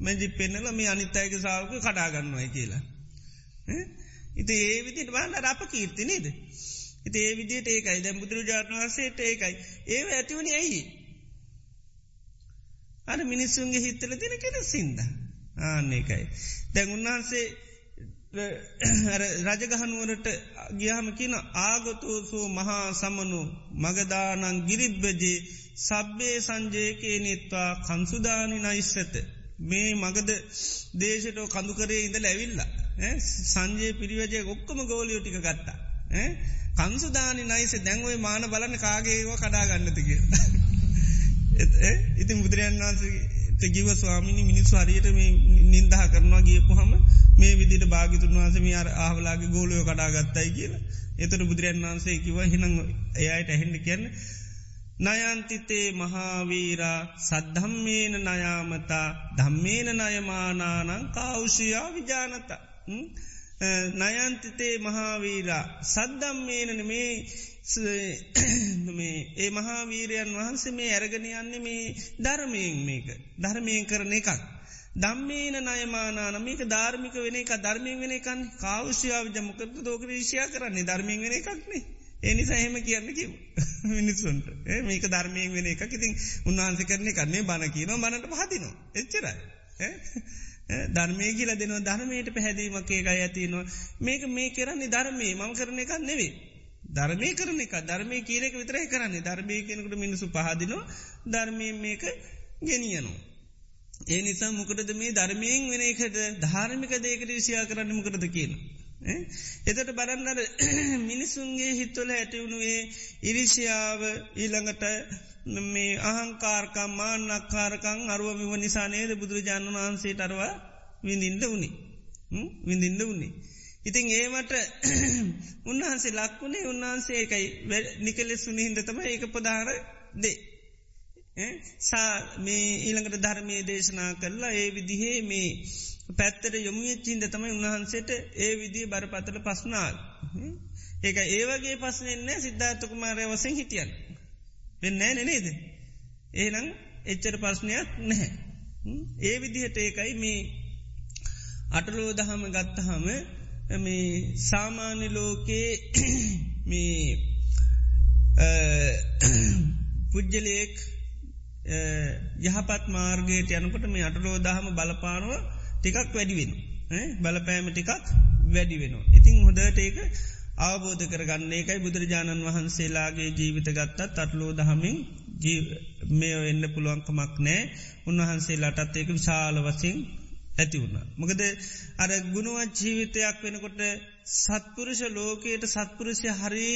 මැජි පෙන්නල මේ අනිත්තයක සාාවක කඩාගන්නවයි කියලා. ඉති ඒ විදිට බන්න අප කීර්ති නේද. ඉති ඒ විදියට ඒකයි දැ බුදුරජාණන් වන්සේට ඒකයි ඒ ඇතිවනි ඇයි. අර මිනිස්සුන්ගේ හිත්තල තින කෙන සින්ද. ආන්නේකයි. දැන් උන්වහන්සේ රජගහනුවරට ගියහම කියන ආගතෝසෝ මහා සමනු මගදානන් ගිරිබ්බජේ සබ්බේ සංජයකේ නිත්වා කන්සුදානි නයිස්සත. මේ මගද දේශටෝ කඳුකරේ ඉඳල ඇවිල්ලා. සංජය පිරිවජය ඔක්කොම ගෝලියෝ ටික ගත්තා. කන්සුදානි නයිස දැන්වයි මාන බලන්න කාගේව කඩා ගන්නතික. ඉතින් බුදුරයන් වන්සේ ගිව ස්වාමිනි මිනිස්සු හරියට මේ නින්දහ කරනවා ගියපු හම මේ විදිට භාගිතුන් වහන්සේ මේ ආහලාගේ ගෝලයෝ කඩාගත්තයි කියලා. එතට බුදුරයන් වහන්සේ කිව හිනං එයායට ඇහෙන්ඩ කියන්න. නයන්තිතේ මහාවීරා සද්ධම්මේන නයාමතා ධම්මේන නයමානානං කෞෂයා විජානත. නයන්තිතේ මහාවීරා සද්දම්මේනන මේ මේ ඒ මහාවීරයන් වහන්සේ මේ ඇරගෙන යන්නේ මේ ධර්මයෙන් මේක ධර්මයෙන් කරන එකක්. දම්මේන නයමානාන මේක ධර්මික වෙන එක ධර්මයෙන් වෙන එකන් කාවෂයාව ජමකත දෝක ේෂයා කරන්නේ ධර්මයෙන් වෙන එකක්නේ. එනිසා එහෙම කියන්න කිව [LAUGHS] මිනිස්සුන්ට. මේක ධර්මයෙන් වෙන එකක්. ඉතින් උන්වහන්ස කරන කරන්නේ බණ කියනවා බණට පහතිනවා එච්චරයි. ධර්මය කියල දෙනවා. ධර්මයට පැහැදීමක් ඒකයි ඇතිනවා මේක මේ කරන්නේ ධර්මය. මම කරන එකක් නෙවේ. ධර්මය කරන එක ධර්මය කියලෙක විතරයි කරන්නේ. ධර්මය කෙනකට මිනිසු පහදිනවා. ධර්මය මේක ගෙනියනවා. ඒ නිසා මොකටද මේ ධර්මයෙන් වෙන එකට? ධාර්මික දේකට විෂයා කරන්න මොකටද? කියන. එතට බලන්නර [CLEARS THROAT] මිනිසුන්ගේ හිත්වල ඇටවුණුවේ ඉරිසියාව ඊළඟට මේ අහංකාර්කම් මාන්නක්කාරකං අරුවමිව නිසා නේද බුදුරජාණන් වහන්සේ අරවා විඳින්ට වුණේ විඳින්ට වුණේ. ඉතින් ඒමට [CLEARS THROAT] උන්වහන්සේ ලක්වුණේ උන්වහන්සේ එකයි නිකලෙ සුනිහින්ද තම ඒක පදාර දේ. සා මේ ඊළඟට ධර්මය දේශනා කරලා ඒ විදිහේ මේ පැත්තට යොමුියච්චින්ද තමයි උන්වහන්සේට ඒ විදිී බරපතල පස්නාල්. ඒක ඒවගේ පස්සනෙන්නේ සිද්ධාර්ථකුමාරය වසෙන් හිටියන්. වෙන්න නනේද. ඒනම් එච්චර පස්්නයක් නැහැ. ඒ විදිහට ඒකයි මේ අටලෝ දහම ගත්තහම මේ සාමාන්‍ය ලෝකයේ [COUGHS] මේ [COUGHS] පුද්ජලයෙක් යහපත් මාර්ගයට යනකොට මේ අටලෝ දහම බලපානුව ටිකක් වැඩිවෙන බලපෑම ටිකක් වැඩි වෙන. ඉතිං හොදට ඒක අවබෝධ කරගන්න ඒකයි බුදුරජාණන් වහන්සේලාගේ ජීවිත ගත්තත් අටලෝ දහමින් මේ එන්න පුළුවන්කමක් නෑ උන්වහන්සේ ලටත් ඒක විශාල වසින් ඇති වුණ. මොකද අර ගුණුවත් ජීවිතයක් වෙනකොට සත්පුරුෂ ලෝකයට සත්පුරුෂය හරි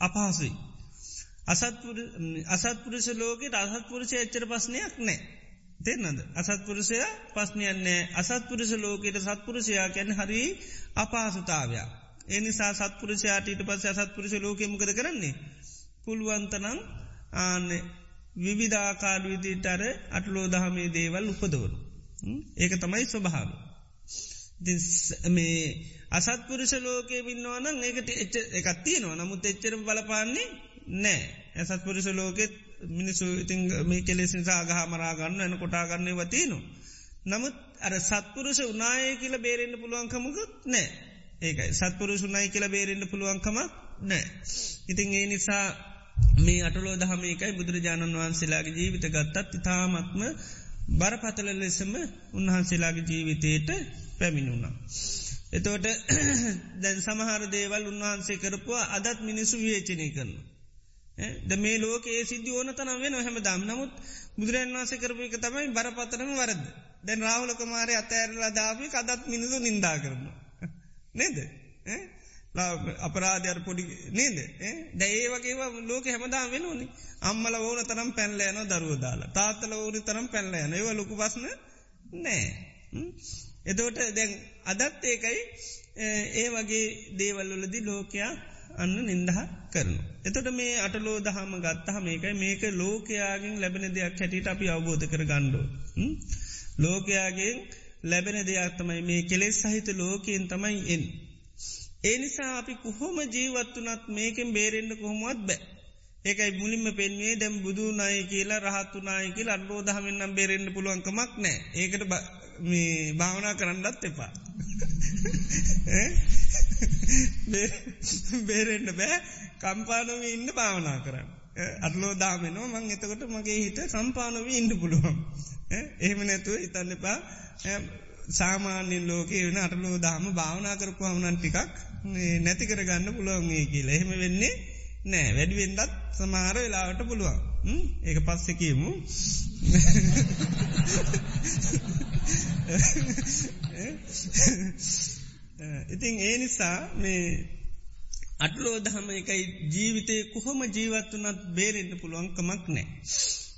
අපහසුයි. අසත්පුරුෂ ලෝකෙට අසත්පුරුෂය එච්චර පස්්නයක් නෑ. දෙන්නද. අසත්පුරුෂය පස්්නයන්නේ අසත්පුරුෂ ලෝකයට සත්පුරුෂයා කැන හරි අපහසුතාවයක්. එනිසා සත්පුරුෂයාට ඊට පස්ස අසත්පුරුෂ ලෝකෙමකද කරන්නේ. පුළුවන්තනං ආන්න විවිධාකාඩ විදිටර අටලෝ දහමේ දේවල් උපදවරු. ඒක තමයි ස්වභාව. මේ අසත්පුරුෂ ලෝකයේ බින්නවන ඒකට එච්ච එකත්තිය නවා නමුත් එච්චර බලපාන්නේ නෑ ඇසත් පුරුෂ ලෝකෙත් මිනිසු ඉතිං මේ කෙලෙස් නිසා ගහ මරාගන්න එන කොටාගන්නේ වතිනු. නමුත් අර සත්පුරුෂ උනාය කියල බේරෙන්න්න පුළුවන්කමකුත් නෑ ඒකයි සත්පුරුෂ උනායි කියල බේරෙන්න්න පුළුවන්කමක් නෑ. ඉතිං ඒ නිසා මේ අටලෝ දහමේකයි බුදුරජාණන් වහන්සේලාගේ ජීවිත ගත්තත් ඉතාමත්ම බරපතල ලෙසම උන්වහන්සේලාගේ ජීවිතයට පැමිණුණා. එතෝට [CLEARS THROAT] දැන් සමහර දේවල් උන්වහන්සේ කරපුවා අදත් මිනිසු විේචනය කරන. ද මේ ලෝක ඒ සිද්ධ ඕන තනම් වෙන හැම දම් නමුත් බුදුරන් වන්සේ කරපු එක තමයි බරපතරම වරද. දැන් රාහුලක මාරය අතඇරලා දාපි අදත් මිනිසු නින්දා කරන. [LAUGHS] නේද. අපරාධයර පොඩි නේද? දැඒ වගේ ලෝක හැමදා වෙනුවනි. අම්මල ඕන තරම් පැල්ලෑන දරුව දාලා. තාත්තල ඕනි තරම් පැල්ලෑන ඒව ලොකු පස්න නෑ. එතෝට දැන් අදත් ඒකයි. ඒ වගේ දේවල්ලොලදි ලෝකයා අන්න නින්දහ කරනු. එතොට මේ අටලෝ දහම ගත්තහ මේකයි මේක ලෝකයාගෙන් ලැබෙන දෙයක් හැටියට අපි අවබෝධ කර ගණ්ඩෝ. ලෝකයාගෙන් ලැබෙන දෙයක් තමයි මේ කෙලෙස් සහිත ලෝකයෙන් තමයි එන්. ඒ නිසා අපි කොහොම ජීවත්වනත් මේකෙන් බේරෙන්න්න කොහොමත් බෑ. ඒකයි මුලින්ම පෙන්වේ දැම් බුදු නාය කියලා රහත්තු නායකි අඩෝ දහමෙන්න්නම් බේරෙන්න්න පුළුවන්කමක් නෑ ඒකට භාවනා කරන්නත් එපා. [LAUGHS] බේරෙන්න්න බෑ. කම්පානව ඉන්න භාවනා කරන්න. අත්ලෝ දාමෙනවා මං එතකොට මගේ හිත සම්පානව ඉන්න පුළුවන්. එහෙම නැතුව ඉතන්න එපා. සාමාන්‍යින් ලෝකේ වෙන අටලෝ දාම භාවනා කරපු හමනන් ටිකක් නැති කරගන්න පුළුවන්ගේ කියලා. එහෙම වෙන්නේ නෑ. වැඩිවෙන්ඩත් සමාර වෙලාවට පුළුවන්. ඒක පස්සෙ කියමු. ඉතින් ඒ නිසා මේ අටලෝ දහම එකයි ජීවිතය කොහොම ජීවත්වනත් බේරෙන්ට පුළුවන්කමක් නෑ.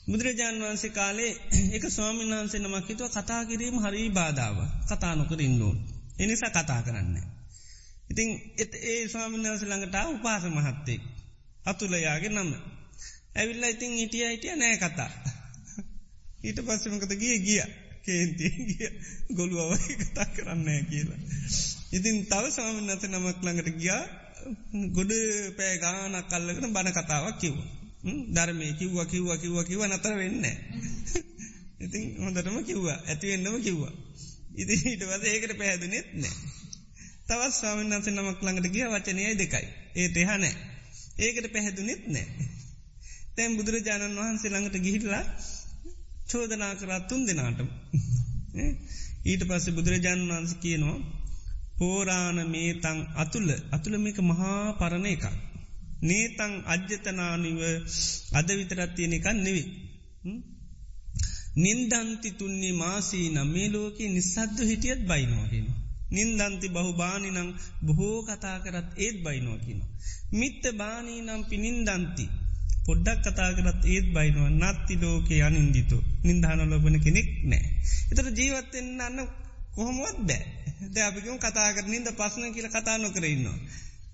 බුදුරජාණන් වහන්සේ කාලේ [CLEARS THROAT] එක ස්වාමීන් වහන්සේ නමක් හිතුව කතා කිරීම හරි බාධාව කතානොකර ඉන්නුවන්. එනිසා කතා කරන්න. ඉතින් එත් ඒ ස්වාමීන් වහන්ස ළඟට උපාස මහත්තෙක්. අතුලයාගේ නම. ඇවිල්ලා ඉතින් හිටිය හිටිය නෑ කතා. [LAUGHS] ඊට පස්සමකත ගිය ගිය කේන්තිය ගිය ගොළුවවයි කතා කරන්න කියලා. ඉතින් තව ස්වාමීන් වහන්ස නමක් ළඟට ගියා ගොඩ පෑ ගානක් කල්ලගෙන බණ කතාවක් කිව්ව. ධර්මය කිව්ව කිව්ව කිව්ව කිව නතර වෙන්න. [LAUGHS] ඉතින් හොඳටම කිව්වා ඇතිවෙන්නම කිව්වා. ඉති හිටවද ඒකට පැහැදුනෙත් නෑ. තවත් ස්වාමීන් වන්සේ නමක් ළඟට ගිය වචනයයි දෙකයි. ඒ තෙහනෑ. ඒකට පැහැදුනෙත් නෑ. තැම් බුදුරජාණන් වහන්සේ ළඟට ගිහිටලා චෝදනා කරත් තුන් දෙනාටම. [LAUGHS] ඊට පස්සේ බුදුරජාණන් වහන්ස කියනවා පෝරාණ මේතං අතුල අතුළ මේක මහා පරණ එකක්. නේතං අජ්‍යතනානිව අද විතරත් තියෙන එකක් නෙවේ. නින්දන්ති තුන්නේ මාසී නම් මේ ලෝක නිසද්ද හිටියත් බයිනවාගෙන. නින්දන්ති බහු බානිනං බොහෝ කතා කරත් ඒත් බයිනෝකින. මිත්ත බානී නම් පිනින්දන්ති. පොඩ්ඩක් කතා කරත් ඒත් බයිනවා නත්ති ලෝකේ අනින්දිතු නින්දාන ලොබන කෙනෙක් නෑ. එතට ජීවත්තෙන් අන්න කොහොමුවත් බෑ. ද අපිකම කතා කරනින්ද පස්සන කියල කතා නොකරඉන්නවා.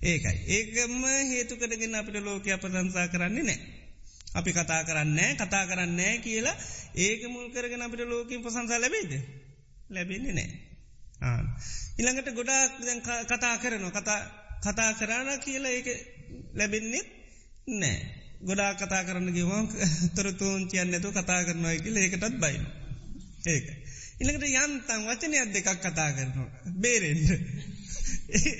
ඒකයි. ඒකම හේතු කරගෙන අපිට ලෝක අපසංසා කරන්නේ නෑ. අපි කතා කරන්නේ කතා කරන්නේ කියලා ඒක මුල් කරගෙන අපිට ලෝකින් පසංසා ලැබේද. ලැබෙන්නේ නෑ. ඉළඟට ගොඩාක් කතා කරනවා කතා කතා කරන්න කියලා ඒක ලැබෙන්නෙත් නෑ. ගොඩා කතා කරන්න ගවම් [LAUGHS] තොරතුූන් කියන්නතු කතා කරනවා කියල ඒකටත් බයින. ඒක. ඉළඟට යන්තන් වචනයක් දෙකක් කතා කරනවා. බේරෙන්ට.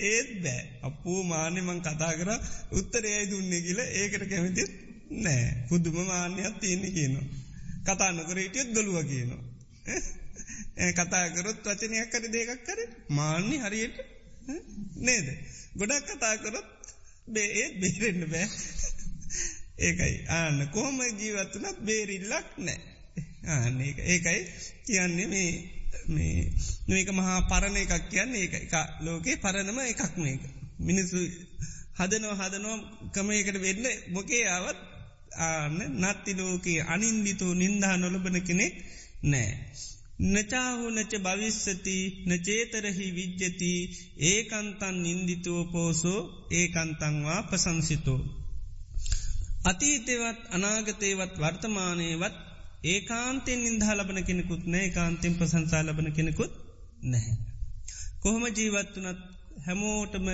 ඒත් බෑ අපපෝ මාන්‍යමං කතා කර උත්තරයයි දුන්නේ කියල ඒකට කැමතිත් නෑ පුදුම මාන්‍යයක් තියෙන කියනවා. කතා නොකර හිටියත් ගොලුව කියනවා. කතාකරොත් වචනයක් කර දෙකක් කර මාන්‍ය හරියට නේද. ගොඩක් කතාකරොත් බේ ඒත් බේරෙන්න්න බෑ. ඒකයි ආන්න කොහොම ජීවත්වනත් බේරිල්ලක් නෑ. ආන්න ඒකයි කියන්නේ මේ මේ නොක මහා පරණ එකක් කියන්න ඒක එක ලෝකේ පරණම එකක් මේක. මිනිස්සු හදනෝ හදනෝ කමයකට වෙන්න මොකේ ආවත් ආන්න නත්ති ලෝකයේ අනින්දිතු නින්දා නොලබන කෙනෙක් නෑ. නචාහුනච භවිස්සති නචේතරහි විද්්‍යති ඒකන්තන් නින්දිතුව පෝසෝ ඒකන්තංවා පසංසිතෝ. අතීතයවත් අනාගතයවත් වර්තමානයවත් ඒකාන්තෙන් නින්දා ලබන කෙනෙකුත් නෑ කාන්තෙන් ප්‍රසංසා ලබන කෙනෙකුත් නැහැ. කොහොම ජීවත්වනත් හැමෝටම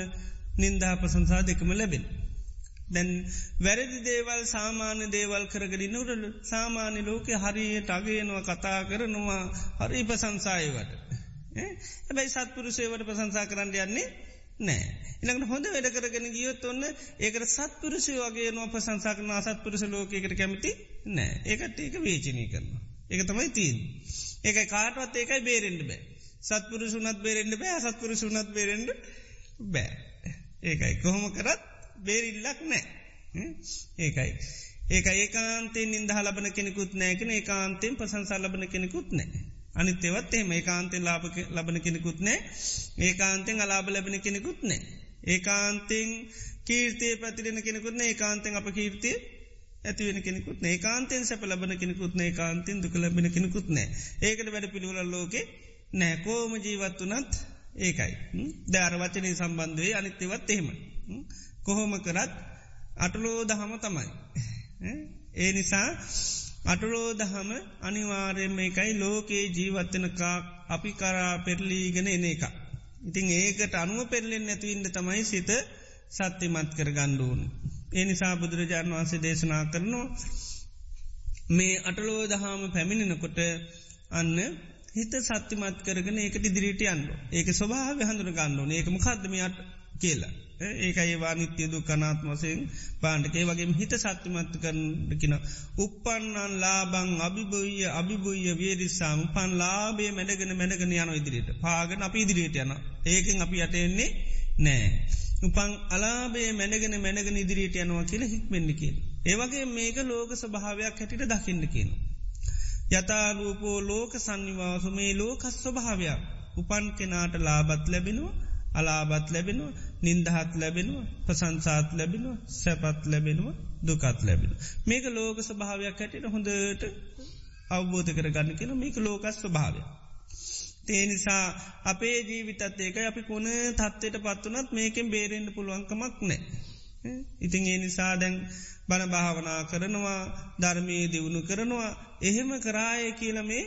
නින්දා ප්‍රසංසා දෙකම ලැබෙන. දැන් වැරදි දේවල් සාමාන්‍ය දේවල් කරගඩි නොරල සාමාන්‍ය ලෝකෙ හරියට අගේනවා කතා කරනවා හරි ප්‍රසංසායවට. ඇබැයි සත්පුරුසේවට ප්‍රසංසා කරන්න යන්නේ නෑ. ඉළඟට හොඳ වැඩ කරගෙන ගියොත් ඔන්න ඒකට සත්පුරුෂය වගේ නො ප්‍රසංසා කරන අසත්පුරුෂ ලෝකයකට කැමති නෑ ඒකට ඒක වේචනය කරනවා. ඒක තමයි තිීන්. ඒක කාටවත් ඒකයි බේරෙන්ඩ බෑ. සත්පුරුසුනත් බේරෙන්ඩ බෑ සත්පුරුසුනත් බේරෙන්ඩ බෑ. ඒකයි කොහොම කරත් බේරිල්ලක් නෑ. ඒකයි. ඒක ඒකාන්තෙන් නින්දහ ලබන කෙනෙකුත් නෑකෙන ඒකාන්තෙන් ප්‍රසංසා ලබන කෙනෙකුත් නෑ. අනිත්‍යවත් එම ඒකාන්තෙන් ලාභ ලබන කෙනෙකුත් නෑ ඒකාන්තෙන් අලාභ ලැබෙන කෙනෙකුත් නෑ. ඒකාන්තෙන් කීර්තය ප්‍රතිරෙන කෙනෙකුත්න ඒකාන්තෙන් අප කීර්තිය ඇතිවෙන කෙනෙකුත් ඒකාන්තෙන් සැප ලබන කෙනෙකුත් ඒකාන්තෙන් දුක ලැබෙන කෙනෙකුත් නෑ ඒකට වැඩ පිළිවල ලෝකෙ නෑ කෝම ජීවත් වනත් ඒකයි. ධාර වචනය සම්බන්ධුවේ අනිත්‍යවත් එහෙම. කොහොම කරත් අටලෝ දහම තමයි. ඒ නිසා අටලෝ දහම අනිවාර්යම එකයි ලෝකයේ ජීවත්තනකා අපි කරා පෙරලීගෙන එන එක. ඉතිං ඒකට අනුව පෙරලෙන් නැතිවන්න තමයි සිත සත්‍යමත් කර ගණ්ඩුවන්. ඒ නිසා බුදුරජාණන් වහන්සේ දේශනා කරනවා මේ අටලෝ දහම පැමිණෙනකොට අන්න හිත සත්‍යමත් කරගෙන ඒකට ඉදිරිට යන්න ඒක ස්වභාව හඳුන ගන්නඩුවන ඒකම කදමයට කියලා. ඒක ඒවා නිත්‍ය දුකනාත් වසයෙන් පාණ්ඩකේ වගේ හිත සත්‍යමත් කරනකින. උපන්නන් ලාබං අභිභය අභිභය වේරිසාම පන් ලාබේ මැඩගෙන මැඩගෙන යන ඉදිරියට පාගන අපි ඉදිරියට යන ඒකෙන් අපි යටෙන්නේ නෑ. උපන් අලාබේ මැනගෙන මැනගෙන ඉදිරියට යනවා කියල හික්මෙන්ඩිකින්. ඒවගේ මේක ලෝක ස්භාවයක් හැටිට දකින්න කියන. යතාලූපෝ ලෝක සංනිවාසු මේ ලෝකස් ස්වභාවයක් උපන් කෙනාට ලාබත් ලැබෙනවා අලාබත් ලැබෙනවා නින්දහත් ලැබෙනවා ප්‍රසංසාත් ලැබෙනවා සැපත් ලැබෙනවා දුකත් ලැබෙන. මේක ලෝක ස්භාවයක් හැටිට හොඳට අවබෝධ කර ගන්න කියෙන මේක ලෝකස් ස්වභාවය. තේනිසා අපේ ජීවිතත් ඒක අපි කොන තත්වයට පත්වනත් මේකෙන් බේරෙන්න්න පුළුවන්කමක් නෑ. ඉතින් ඒ නිසා දැන් බණ භාවනා කරනවා ධර්මයේ දියුණු කරනවා එහෙම කරාය කියල මේ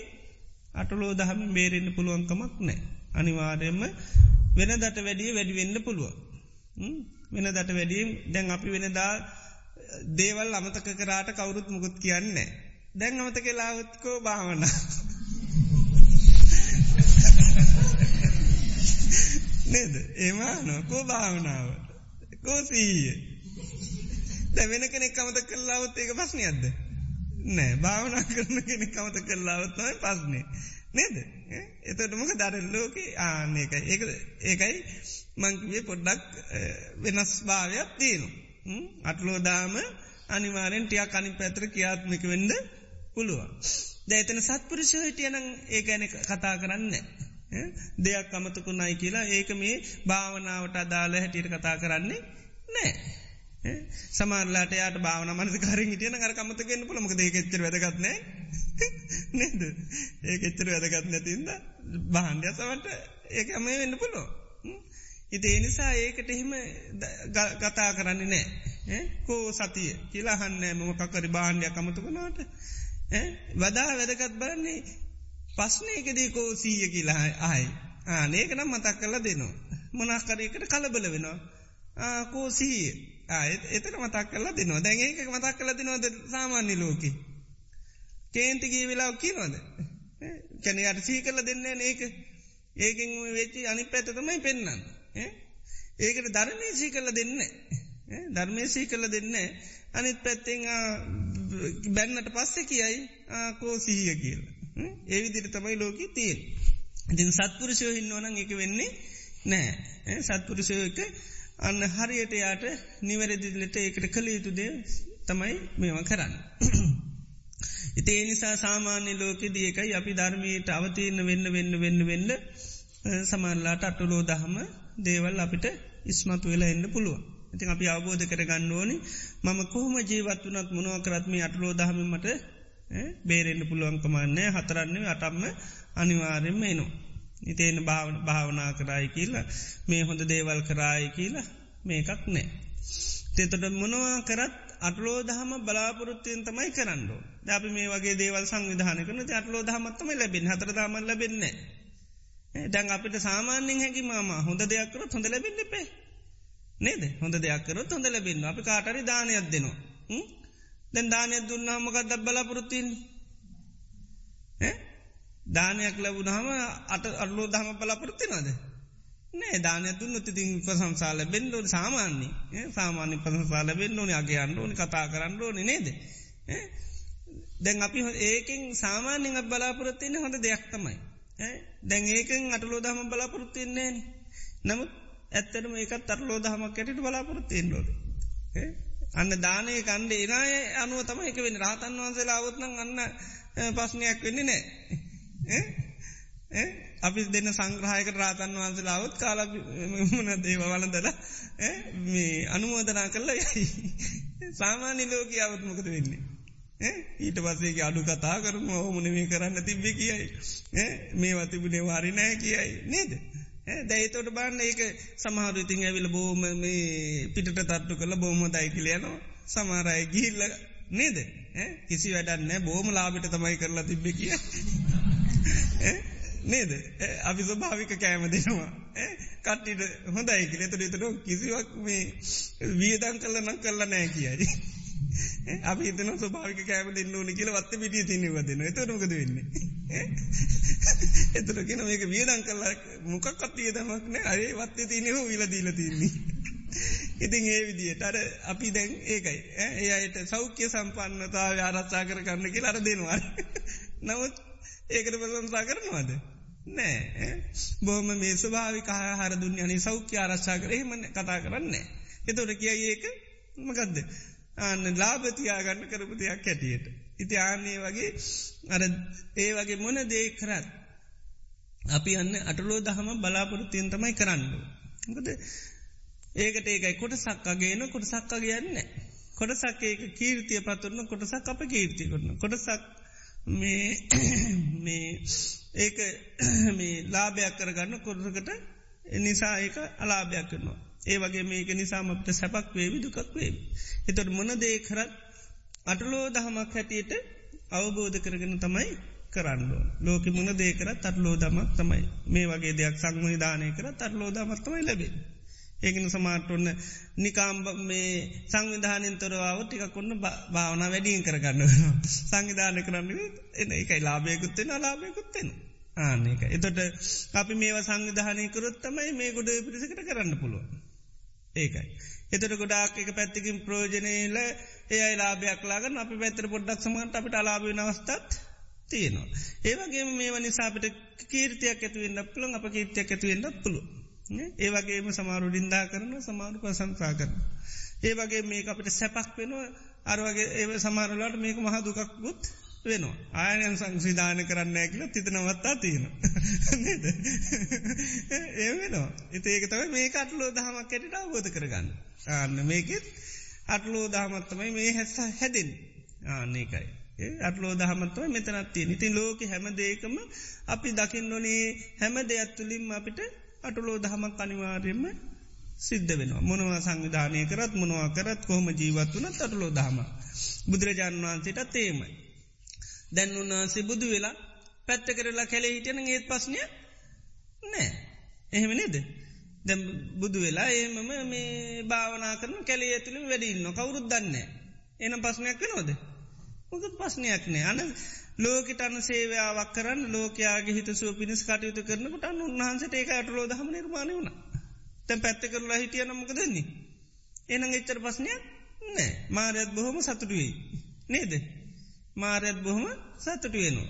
අටලෝ දහම බේරෙන්න්න පුළුවන්කමක් නෑ. අනිවාර්යම වෙන දට වැඩිය වැඩිවෙන්න පුළුව. වෙන දට වැඩියම් දැන් අපි වෙනදා දේවල් අමතක කරාට කවුරුත් මුකුත් කියන්නේ. දැන් අමතක ලාවත්කෝ භාවන. නේද? ඒමාන කෝ භාවනාව කෝසීය දැවෙන කෙනෙක් කමත කරලාවත් ඒක පස්්නයක්ද නෑ. භාවනා කරන කෙනෙක් කමත කරලාවත්වයි පස්නේ නේද? එතට මොක දර ලෝක ආනක ඒක ඒකයි මංකිවේ පොඩ්ඩක් වෙනස් භාවයක් තියෙනු අටලෝදාම අනිවාරෙන් ටියක් අනි පැත්‍ර කියාත්මික වෙන්ඩ පුළුවන්. දැතන සත්පුරුෂ හිටියනං ඒකැන කතා කරන්න දෙයක් අමතකුණයි කියලා ඒක මේ භාවනාවට අදාළ හැටියට කතා කරන්නේ නෑ. සමාරලාට යාට භාවන මනස කාරින් හිටියන අර කමතකෙන්න්න පුළමක ඒකෙච්චර වැදගත්න [LAUGHS] නේද? ඒක එච්චර වැදගත් නැතින්ද බහන්්‍යසවට ඒක අමේ වෙන්න පුලෝ ඉති එනිසා ඒකට එහෙම ගතා කරන්නේ නෑ. කෝ සතිය කියලාහන්න මොකකරි බාණ්ඩය කමතුකනාට වදා වැදගත් බලන්නේ පස්්නයකදී කෝ සීය කියලා අයි ආනේක නම් මතක් කරලා දෙනවා. මොනක්කරයකට කලබල වෙනවා. ආකෝ සීය. ආයත් එතන මතක් කරලා දෙනවා. දැන් ඒක මතක් කරලා දෙනවද සාමාන්‍ය ලෝකෙ? කේන්තිගේ වෙලාව කියනවද? කැන යට සී කරල දෙන්නේ ඒක. ඒකෙන් වෙච්චි අනි පැත තමයි පෙන්න්න ඒකට ධර්මය සී කරල දෙන්න ධර්මය සී කරල දෙන්න අනිත් පැත්තෙන් බැන්නට පස්සෙ කියයි කෝ සිහිය කියල. ඒවිදිර තමයි ලෝකී තියෙන් ඉතින් සත්පුරුෂයෝ හින්නවනං එක වෙන්නේ නෑ සත්පුරුෂයෝ එක අන්න හරියට යාට නිවැරදිලට ඒකට කළ යුතුදේ තමයි මේම කරන්න. [COUGHS] ඉති එනිසා සාමාන්‍ය ලෝකෙ දියකයි අපි ධර්මයට අවතීරණ වෙන්න වෙන්න වෙන්න වෙන්න සමල්ලාට අටුලෝ දහම දේවල් අපිට ඉස්මතු වෙලා එන්න පුළුවන්. ඉතින් අපි අවබෝධ කර ගන්න ඕනි මම කොහොම ජීවත් වනත් මොනව කරත්ම අටලෝ දහමීමට බේරෙන්න්න පුළුවන්කමන්නේ හතරන්නේ අටම්ම අනිවාරෙන්ම එනු. ඉතිේන භාවන භාවනා කරයි කියලා මේ හොඳ දේවල් කරායි කියලා මේකක් නෑ. තෙතට මොනවා කරත් අටලෝ දහම බලාපොරොත්තියෙන් තමයි කරන්නඩෝ දැපි මේ වගේ දේවල් සංවිධාන කරන අටලෝ දහමත්තම ලැබෙන හතර දාම ලැබෙන්නේ. දැන් අපිට සාමාන්‍යෙන් හැකි මම හොඳ දෙයක්කරොත් හොඳ ලැබෙන්න පේ නේද හොඳ දෙයක්කරොත් හොඳ ලැබෙන්න්න අපි කාටරි දානයක් දෙනවා. දැන් දානයක් දුන්නාමකක් දක් බලාපොරොත්තින්නේ. දානයක් ලැබුණහම අට අල්ලෝ දහම බලාපොරොත්තිනද. නෑ දානය දුන්න තිතින් ප්‍රසංසාල බෙන්ඩෝන සාමාන්‍ය සාමාන්‍ය ප්‍රසංසාල බෙන්ඩෝනි අගේ අන්ඩෝනි කතා කරන්න ඕනි නේද. දැන් අපි ඒකෙන් සාමාන්‍යෙන් බලාපොරොත්තියන්න හොඳ දෙයක් තමයි. දැන් ඒකෙන් අටලෝ දහම බලාපොරොත්තියන්නේ නමුත් ඇත්තටම ඒකත් අටලෝ දහමක් කැටට බලාපොරොත්තියෙන් ලෝද. අන්න දානය කණ්ඩ එනාය අනුව තම එක වෙන රහතන් වහන්සේලා අවත්න අන්න පස්්නයක් වෙන්නේ නෑ. අපි දෙන්න සංග්‍රහයක රාතන් වහන්සලාවත් කාල මන දේව වලදල මේ අනුමෝදනා කරලා යයි. සාමාන්‍ය ලෝක අවත්මකද වෙන්නේ. ඊට පසේ අඩු කතා කරම හොමන මේ කරන්න තිබ්බේ කියයි. මේ වතිබුණේ වාරි නෑ කියයි නේද. දැයිතොට බන්න ඒක සමහරුඉතින් ඇවිල බෝම මේ පිටට තත්තු කළ බෝම දයිකිලයනවා සමාරය ගිහිල්ල නේද. කිසි වැඩන්න බෝම ලාබිට තමයි කරලා තිබ්බ කිය. නේද? අපි ස්වභාවික කෑම දෙනවා. කට්ටිට හොඳයි කියල. තුර තුර කිසිවක් මේ වියදන් කල්ල නම් කල්ල නෑ කියයි. අපි තන ස්වභාවික කෑම දෙන්න ඕන කියල වත්ත පිටිය තින්නව දෙන්න එතරමකද වෙන්නේ? එතර කියෙන මේක වියදන් කල්ල මොකක් කත්තිය දමක් නෑ. අරේ වත්තේ තියනෙව විල දීල තින්නේ ඉතින් ඒ විදියට අර අපි දැන් ඒකයි. ඒ අයට සෞඛ්‍ය සම්පන්නතාව ආරච්චා කර කන්න කිය අර දෙනවා. නමුත් ඒකට ප්‍රසංසා කරනවාද? නෑ. බොහම මේ ස්භාවික හර දුන්යනි සෞඛ්‍ය ආරශ්ා කර. එහෙම කතා කරන්නේ. එතොට කියයි ඒක මකදද. අන්න ලාභතියාගන්න කරපු දෙයක් ඇටියට. ඉති ආන්නේ වගේ අර ඒ වගේ මොන දේ කරත්. අපි අන්න අටලෝ දහම බලාපොරොත්තියෙන් තමයි කරන්න. ගද ඒකට ඒකයි කොට සක්කගේන කොට සක්ක කියන්න. කොටසක් ඒක කීර්තිය පතුරන්න කොටසක් අප කීර්තිය කරන කොටසක් මේ [COUGHS] මේ ඒක [COUGHS] මේ ලාභයක් කරගන්න කොරසකට නිසා ඒක අලාභයක් කරනවා. ඒ වගේ මේක නිසාමට සැපක් වේවි දුකක් වේවි. එතොට මොනදේ කරත් අටලෝ දහමක් හැටියට අවබෝධ කරගෙන තමයි කරන්න. ලෝක මුණ දේකර තත්ලෝ දමක් තමයි මේ වගේ දෙයක් සංවිධානය කර තත්ලෝ දමත් තමයි ලැබේ. ඒකන සමාට ඔන්න නිකාම්බ මේ සංවිධානින් තොරවාව ටික කොන්න භාවන වැඩියෙන් කරගන්න සංවිධාන කරන්න එන එකයි ලාභයකුත්තෙන ලාභයකුත්තෙන ආනක එතොට අපි මේව සංවිධානය කරොත්තමයි මේ ගොඩ පිරිසිකට කරන්න පුළුව ඒකයි. එතට ගොඩාක් එක පැත්තිකින් ප්‍රෝජනයල ඒයි ලාභයක් ලාගන්න අපි පැතර පොඩ්ඩක් සමට අපිට අලාභ නවස්ථත් තියෙනවා. ඒවගේ මේ නිසාපිට කීර්තියක් ඇතුවෙන්න පුළන් අප කීර්තියක් ඇතුවෙන්න පුළුව ඒ වගේම සමාරු ඩින්දා කරන සමාරු ප්‍රසංසා කරන. ඒ වගේ මේ අපිට සැපක් වෙනවා. අරවගේ ඒ සමාරලාට මේක මහදුකක් ගුත් වෙනවා. ආයනයන් සංසිධාන කරන්න ඇකිල තිතනවත්තා තියෙන. ඒ [LAUGHS] [LAUGHS] වෙනවා. එතඒක තව මේ අටලෝ දහමක් ඇයට අවබෝධ කරගන්න. ආන්න මේකෙත් අටලෝ දහමත්තමයි මේ හැස්ස හැදෙන් ආන්නේකයි. අටලෝ දහමත්ව මෙතනත්තිය ඉතින් ලෝක හැම දේකම අපි දකින්න ඕනේ හැම දෙයක් තුළින් අපිට අටුලෝ දහමක් අනිවාර්යෙන්ම සිද්ධ වෙනවා. මොනවා සංවිධානය කරත් මොනවා කරත් කොහොම ජීවත් වන තටලෝ දහම. බුදුරජාණන් වහන්සේට තේමයි. දැන් උන්වහන්සේ බුදු වෙලා පැත්ත කරලා කැලේ හිටන ඒත් පස්්නය නෑ. එහෙම නේද. දැ බුදු වෙලා ඒමම මේ භාවනා කරන කැලේ ඇතුළින් වැඩින්න කවුරුත් දන්නේ. එනම් පස්්නයක් නොද. මොකත් පස්්නයක් නෑ අන ලෝකට අන්න සේවාවක් කරන්න ලෝකයාගේ හිත සුව පිණිස් කටයුතු කරනකට අන්න උන්හන්සට ඒක අටලෝ දහම නිර්මාණය වුණ තැන් පැත්ත කරලා හිටිය නමක දෙන්නේ. එනං එච්චර පස්නයක් නෑ මාරයත් බොහොම සතුටුවයි. නේද. මාරයත් බොහොම සතුටුවෙනවා.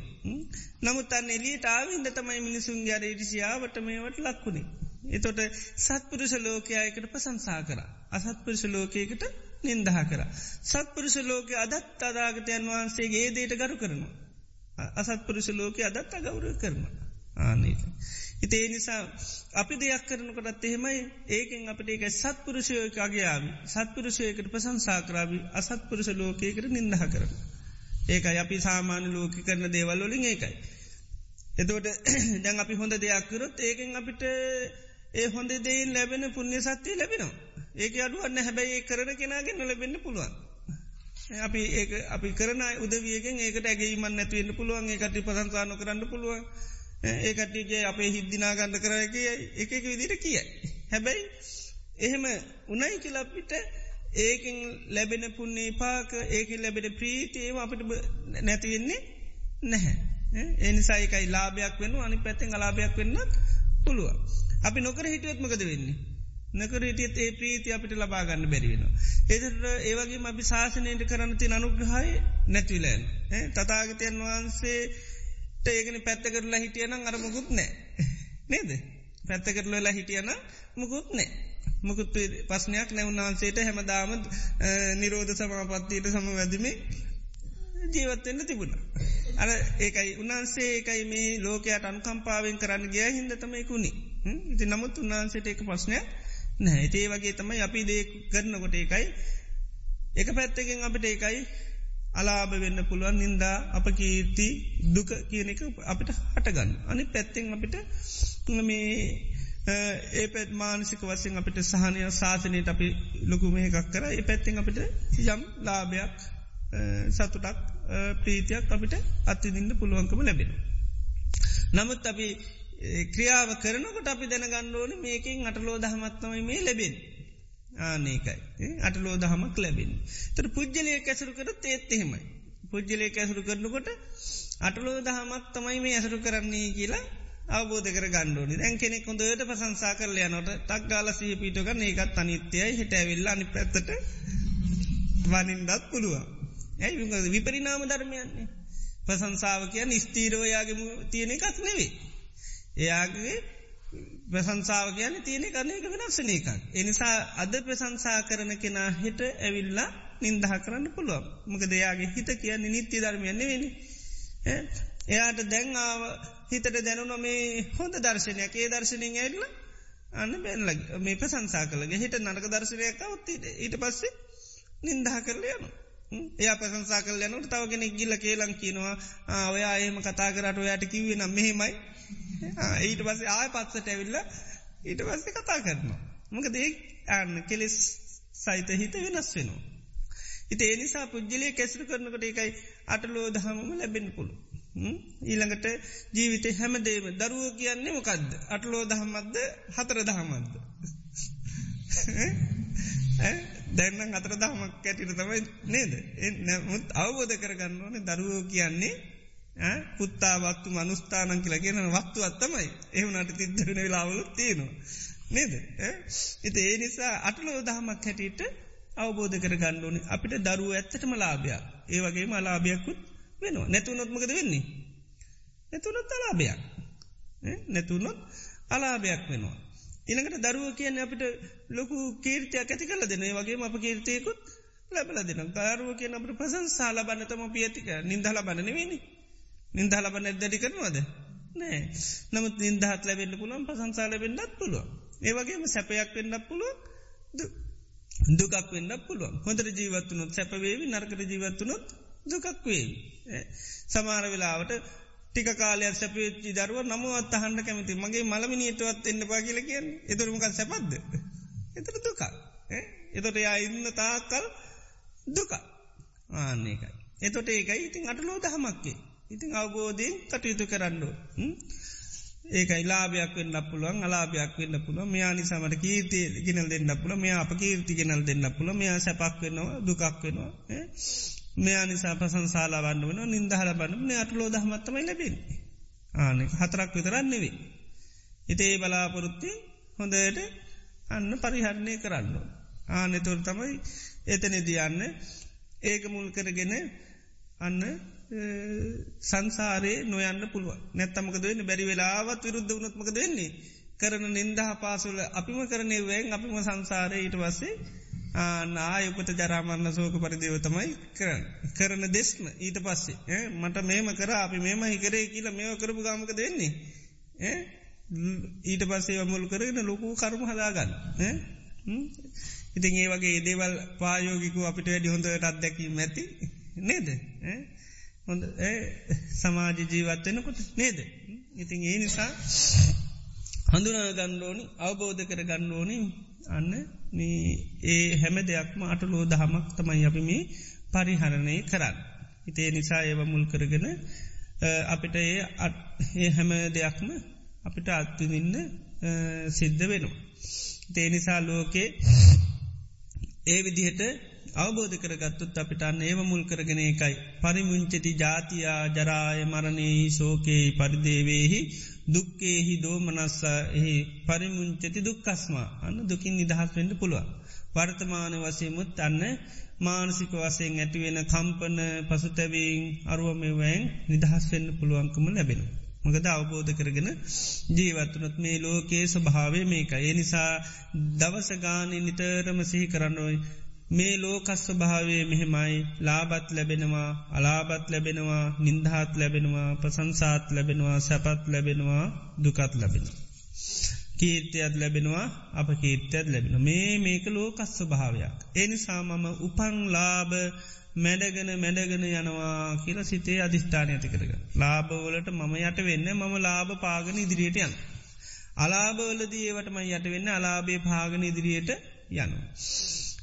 නමුත් අන්න එලියට ආවින්ද තමයි මිනිසුන් ගර ඉරිසියාවට මේවට ලක්වුණේ. එතොට සත්පුරුෂ ලෝකයායකට ප්‍රසංසා කර. අසත්පුරුෂ ලෝකයකට නින්දහ කර. සත්පුරුෂ ලෝක අදත් අදාගතයන් වහන්සේගේ ඒ දේට ගරු කරනවා. අසත්පුරුෂ ලෝක අදත් අගෞර කරන. ආනක. ඉතේ නිසා අපි දෙයක් කරනකොටත් එහෙමයි ඒකෙන් අපට ඒක සත්පුරුෂයෝකගේයාම සත්පුරුෂයකට ප්‍රසංසාකරාවි අසත්පුරුෂ ලෝකයකට නින්දහ කරන. ඒකයි අපි සාමාන්‍ය ලෝක කරන දේවල්ලොලින් ඒකයි. එතවට [CLEARS THROAT] දැන් අපි හොඳ දෙයක්කරොත් ඒකෙන් අපිට ඒ හොඳ දෙයින් ලැබෙන පුුණ්‍ය සත්‍යය ලැබෙනවා. ඒක අඩුවන්න හැබැයි කරන කෙනගෙන් ලැබෙන්න්න පුළුවන්. අපි ඒ අපි කරන උදවියගෙන් ඒකට ඇගේීමන් නැතිවෙන්න පුළුවන් ඒකට පසංසාන කරන්න පුළුවන් ඒකටගේ අපේ හිද්දිනාගන්න කරයගේ එක එක විදිට කියයි. හැබැයි එහෙම උනයි කියලපිට ඒකින් ලැබෙන පුන්නේ පාක ඒක ලැබෙන ප්‍රීතියම අපිට නැතිවෙන්නේ නැහැ. එනිසායිකයි ලාභයක් වෙන අනි පැත්තෙන් අලාභයක් වෙන්නත් පුළුව. අපි නොකර හිටුවත්මකද වෙන්නේ. නකර හිටියත් ඒ ප්‍රීති අපිට ලබාගන්න බැරිවෙන. එදර ඒවගේ අපි ශාසනයට කරන්න ති අනුග්‍රහයි නැතිවලෑන්. තතාගතයන් වහන්සේ ඒකන පැත්ත කරලා හිටියනම් අර මුකුත් නෑ. නේද. පැත්ත කරලලා හිටියන මුකුත් නෑ. මුකුත් පස්නයක් නැවන්වහන්සේට හැමදාම නිරෝධ සමාපත්තියට සම වැදිමේ ජීවත්වෙන්න තිබුණ. අර ඒකයි උන්හන්සේ ඒකයි මේ ලෝකයට අන්කම්පාවෙන් කරන්න ගිය හිදතමයිකුණි. ඉති නමුත් උන්හන්සේට එක පස්නයක් නැහැ ඒ වගේ තමයි අපි දේ කරනකොට ඒකයි එක පැත්තකින් අපිට ඒකයි අලාභ වෙන්න පුළුවන් නින්දා අප කීර්ති දුක කියන එක අපිට හටගන්න අනි පැත්තෙන් අපිට මේ ඒ පැත් මානසික වසින් අපිට සහනය සාසනයට අපි ලොකුමේ එකක් කර ඒ පැත්තිෙන් අපිට යම් ලාභයක් සතුටක් ප්‍රීතියක් අපිට අත්තිදින්න පුළුවන්කම ලැබෙන. නමුත් අපි ක්‍රියාව කරනකට අපි දැනගන්න ඕන මේකින් අටලෝ දහමත්නවයි මේ ලැබෙන්. ආනේකයි අටලෝ දහමක් ලැබෙන්. තර පුද්ජලය කැසරු කර තේත් එහෙමයි. පුද්ජලය කැසරු කරනකොට අටලෝ දහමක් තමයි මේ ඇසරු කරන්නේ කියලා අවබෝධ කර ගණ්ඩෝනි දැන් කෙනෙක් හොඳට පසංසා කරලය නොට තක් ගාල සහ පිටක ඒකත් අනිත්‍යයි හිට ඇවිල්ල අනි පැත්තට වනින්දත් පුළුවන්. ඇයි විපරිනාම ධර්මයන්නේ. ප්‍රසංසාාව කිය ස්තීරෝයාගේම තියෙන එකක් නෙවේ. එයාගේ ප්‍රසංසාාව කියන තියෙන කරනක වෙනස්සන එකක්. එනිසා අද ප්‍රසංසා කරන කෙනා හිට ඇවිල්ලා නින්දහ කරන්න පුළුවන්. මක දෙයාගේ හිත කියන්න නිත්‍ය ධර්මයන්න වෙන. එයාට දැන්ආව හිතට දැනුන මේ හොඳ දර්ශනයක් ඒ දර්ශනයෙන් ඇල්ල අන්න බැල්ල මේ ප්‍රසංසා කළගේ හිට නරක දර්ශනයක් අවත්ත ඊට පස්සේ නින්දහ කරලයනවා. එය ප්‍රසංසා කල යනට තවගෙන ගිල්ල කේලං කියනවා ඔයා ඒම කතා කරට ඔයායට කිවේ නම් මෙහෙමයි [LAUGHS] ඊට පස්සේ ආය පත්සට ඇවිල්ල ඊට පස්සේ කතා කරනවා. මොක දේ අන්න කෙලෙස් සහිත හිත වෙනස් වෙනවා. ඉති ඒනිසා පුද්ජලය කැසරු කරනකට එකයි අටලෝ දහමම ලැබෙන පුළු. ඊළඟට ජීවිත හැමදේම දරුව කියන්නේ මොකක්ද. අටලෝ දහමත්ද හතර දහමත්ද. දැන්න අතර දහමක් ඇටිට තමයි නේද. එමුත් අවබෝධ කරගන්න ඕන දරුවෝ කියන්නේ පුත්තාවත්තු මනුස්ථානන් කියලා කියන වත්තු අත්තමයි එහුනට තිද්දරන වෙලාවලු තියෙනවා. නේද. එත ඒ නිසා අටලෝ දහමක් හැටියට අවබෝධ කර ගණ්ඩෝන අපිට දරුව ඇත්තටම ලාභයක් ඒ වගේ මලාභයක්කුත් වෙනවා. නැතුනොත්මකද වෙන්නේ. නැතුනොත් අලාභයක්. නැතුනොත් අලාභයක් වෙනවා. ඉළඟට දරුව කියන්න අපිට ලොකු කීර්තියක් ඇති කල දෙන වගේ අප කීර්තයකුත් ලැබල දෙන දරුව කිය අපට පසන් සාල බන්නතම පියතික නින්දල බන්නනවෙනි නින්දහල බන්න දැඩි කරනවාද? නෑ. නමුත් නින්දහත් ලැබෙන්න්න පුළුවන් පසංසාල වෙන්නත් පුළුව ඒවගේම සැපයක් වෙන්නත් පුළුව දුකක් වෙන්න පුළුවන්. හොඳර ජීවත්තුනොත් සැපවේවි නර්කට ජීවත්තුනොත් දුකක් වේ සමාර වෙලාවට ටික කාලයක් සැපේච්චි දරුව නමුවත් අහන්ඩ කැමති මගේ මළමිනිටවත් එන්න පාකිල කියෙන් එතුරමකක් සැපත්ද එතර දුක එතොට යා ඉන්න තාකල් දුක ආන්නේකයි එතොට ඒකයි ඉතින් අටලෝ දහමක්කේ. ඉතින් අවබෝධයෙන් කටයුතු කරන්න. ඒකයි ලාභයක් වෙන්න පුළුවන් අලාභයක් වෙන්න පුළුව මෙයා සමට කීර්ති ගෙනල් දෙන්න පුළ මෙයා අප කීර්ති ගෙනල් දෙන්න පුළ මෙයා සැපක් වෙනවා දුකක් වෙනවා. මෙයා නිසා ප්‍රසංසාලා වන්න වන නින්දහල බන්න අටලෝ දහමත්තමයි ලැබෙන. ආනෙ හතරක් විතරන්නෙවේ. හිතේ බලාපොරොත්ති හොඳයට අන්න පරිහරණය කරන්න. ආනෙතුර තමයි එතනෙදියන්න ඒක මුල් කරගෙන අන්න සංසාරයේ නොයන්න පුළුව නැත්තමක දෙන්න බැරි වෙලාවත් විරුද්ධ වනත්මක දෙන්නේ කරන නින්දහ පාසුල අපිම කරනේ වැෑන් අපිම සංසාරය ඊට වස්සේ ආනායපත ජරාමන්න සෝක පරිදේව තමයි කරන්න. කරන දෙස්ම ඊට පස්සේ මට මේම කර අපි මේම හිකරේ කියලා මේව කරපු ගාමක දෙන්නේ. ඊට පස්සේ මුල් කරගෙන ලොකු කරුම හදාගන්න. ඉතින් ඒ වගේ දේවල් පායෝගිකු අපිට වැඩි හොඳට අත්දැකීම ඇති නේද හොඳ සමාජ ජීවත්වෙනකොට නේද. ඉතින් ඒ නිසා හඳුනා ගණ්ඩෝනි අවබෝධ කර ගණ්ඩෝනි අන්න ඒ හැම දෙයක්ම අටලෝ දහමක් තමයි අපි මේ පරිහරණය කරන්න. ඉතේ නිසා ඒව මුල් කරගෙන අපිට ඒ ඒ හැම දෙයක්ම අපිට අත්තුවින්න සිද්ධ වෙනවා. තේ නිසා ලෝකේ ඒ විදිහට අවබෝධ කරගත්තුත් අපිට අන්න ඒව මුල් කරගෙන එකයි. පරිමුංචති ජාතියා ජරාය මරණයේ ශෝකයේ පරිදේවේහි දුක්කේහි දෝමනස්ස එහි පරිමුංචති දුක්කස්මා අන්න දුකින් නිදහස් වෙන්ඩ පුළුවන්. වර්තමාන වසයමුත් අන්න මානසික වසයෙන් ඇතිවෙන කම්පන පසුතැවීන් අරුවමවෑන් නිදහස් වෙන්න පුළුවන්කම ලැබෙන. මකද අවබෝධ කරගෙන ජීවත්තුනොත් මේ ලෝකයේ ස්වභාවේ මේක. ඒ නිසා දවසගානය නිතරම සිහි කරන්නවයි මේ ලෝකස්ව භාවේ මෙහෙමයි ලාබත් ලැබෙනවා අලාබත් ලැබෙනවා නින්දහත් ලැබෙනවා ප්‍රසංසාත් ලැබෙනවා සැපත් ලැබෙනවා දුකත් ලැබෙනවා. කීර්තියත් ලැබෙනවා අප කීර්තියත් ලැබෙන මේ මේක ලෝකස්ව භාවයක්. එනිසා මම උපං ලාබ මැඩගෙන මැඩගෙන යනවා කියල සිතේ අධිෂ්ඨානය ඇති කරග. ලාබවලට මම යට වෙන්න මම ලාබ පාගන ඉදිරියට යන්න. අලාබවලදී ඒවටම යට වෙන්න අලාබේ පාගන ඉදිරියට යනවා.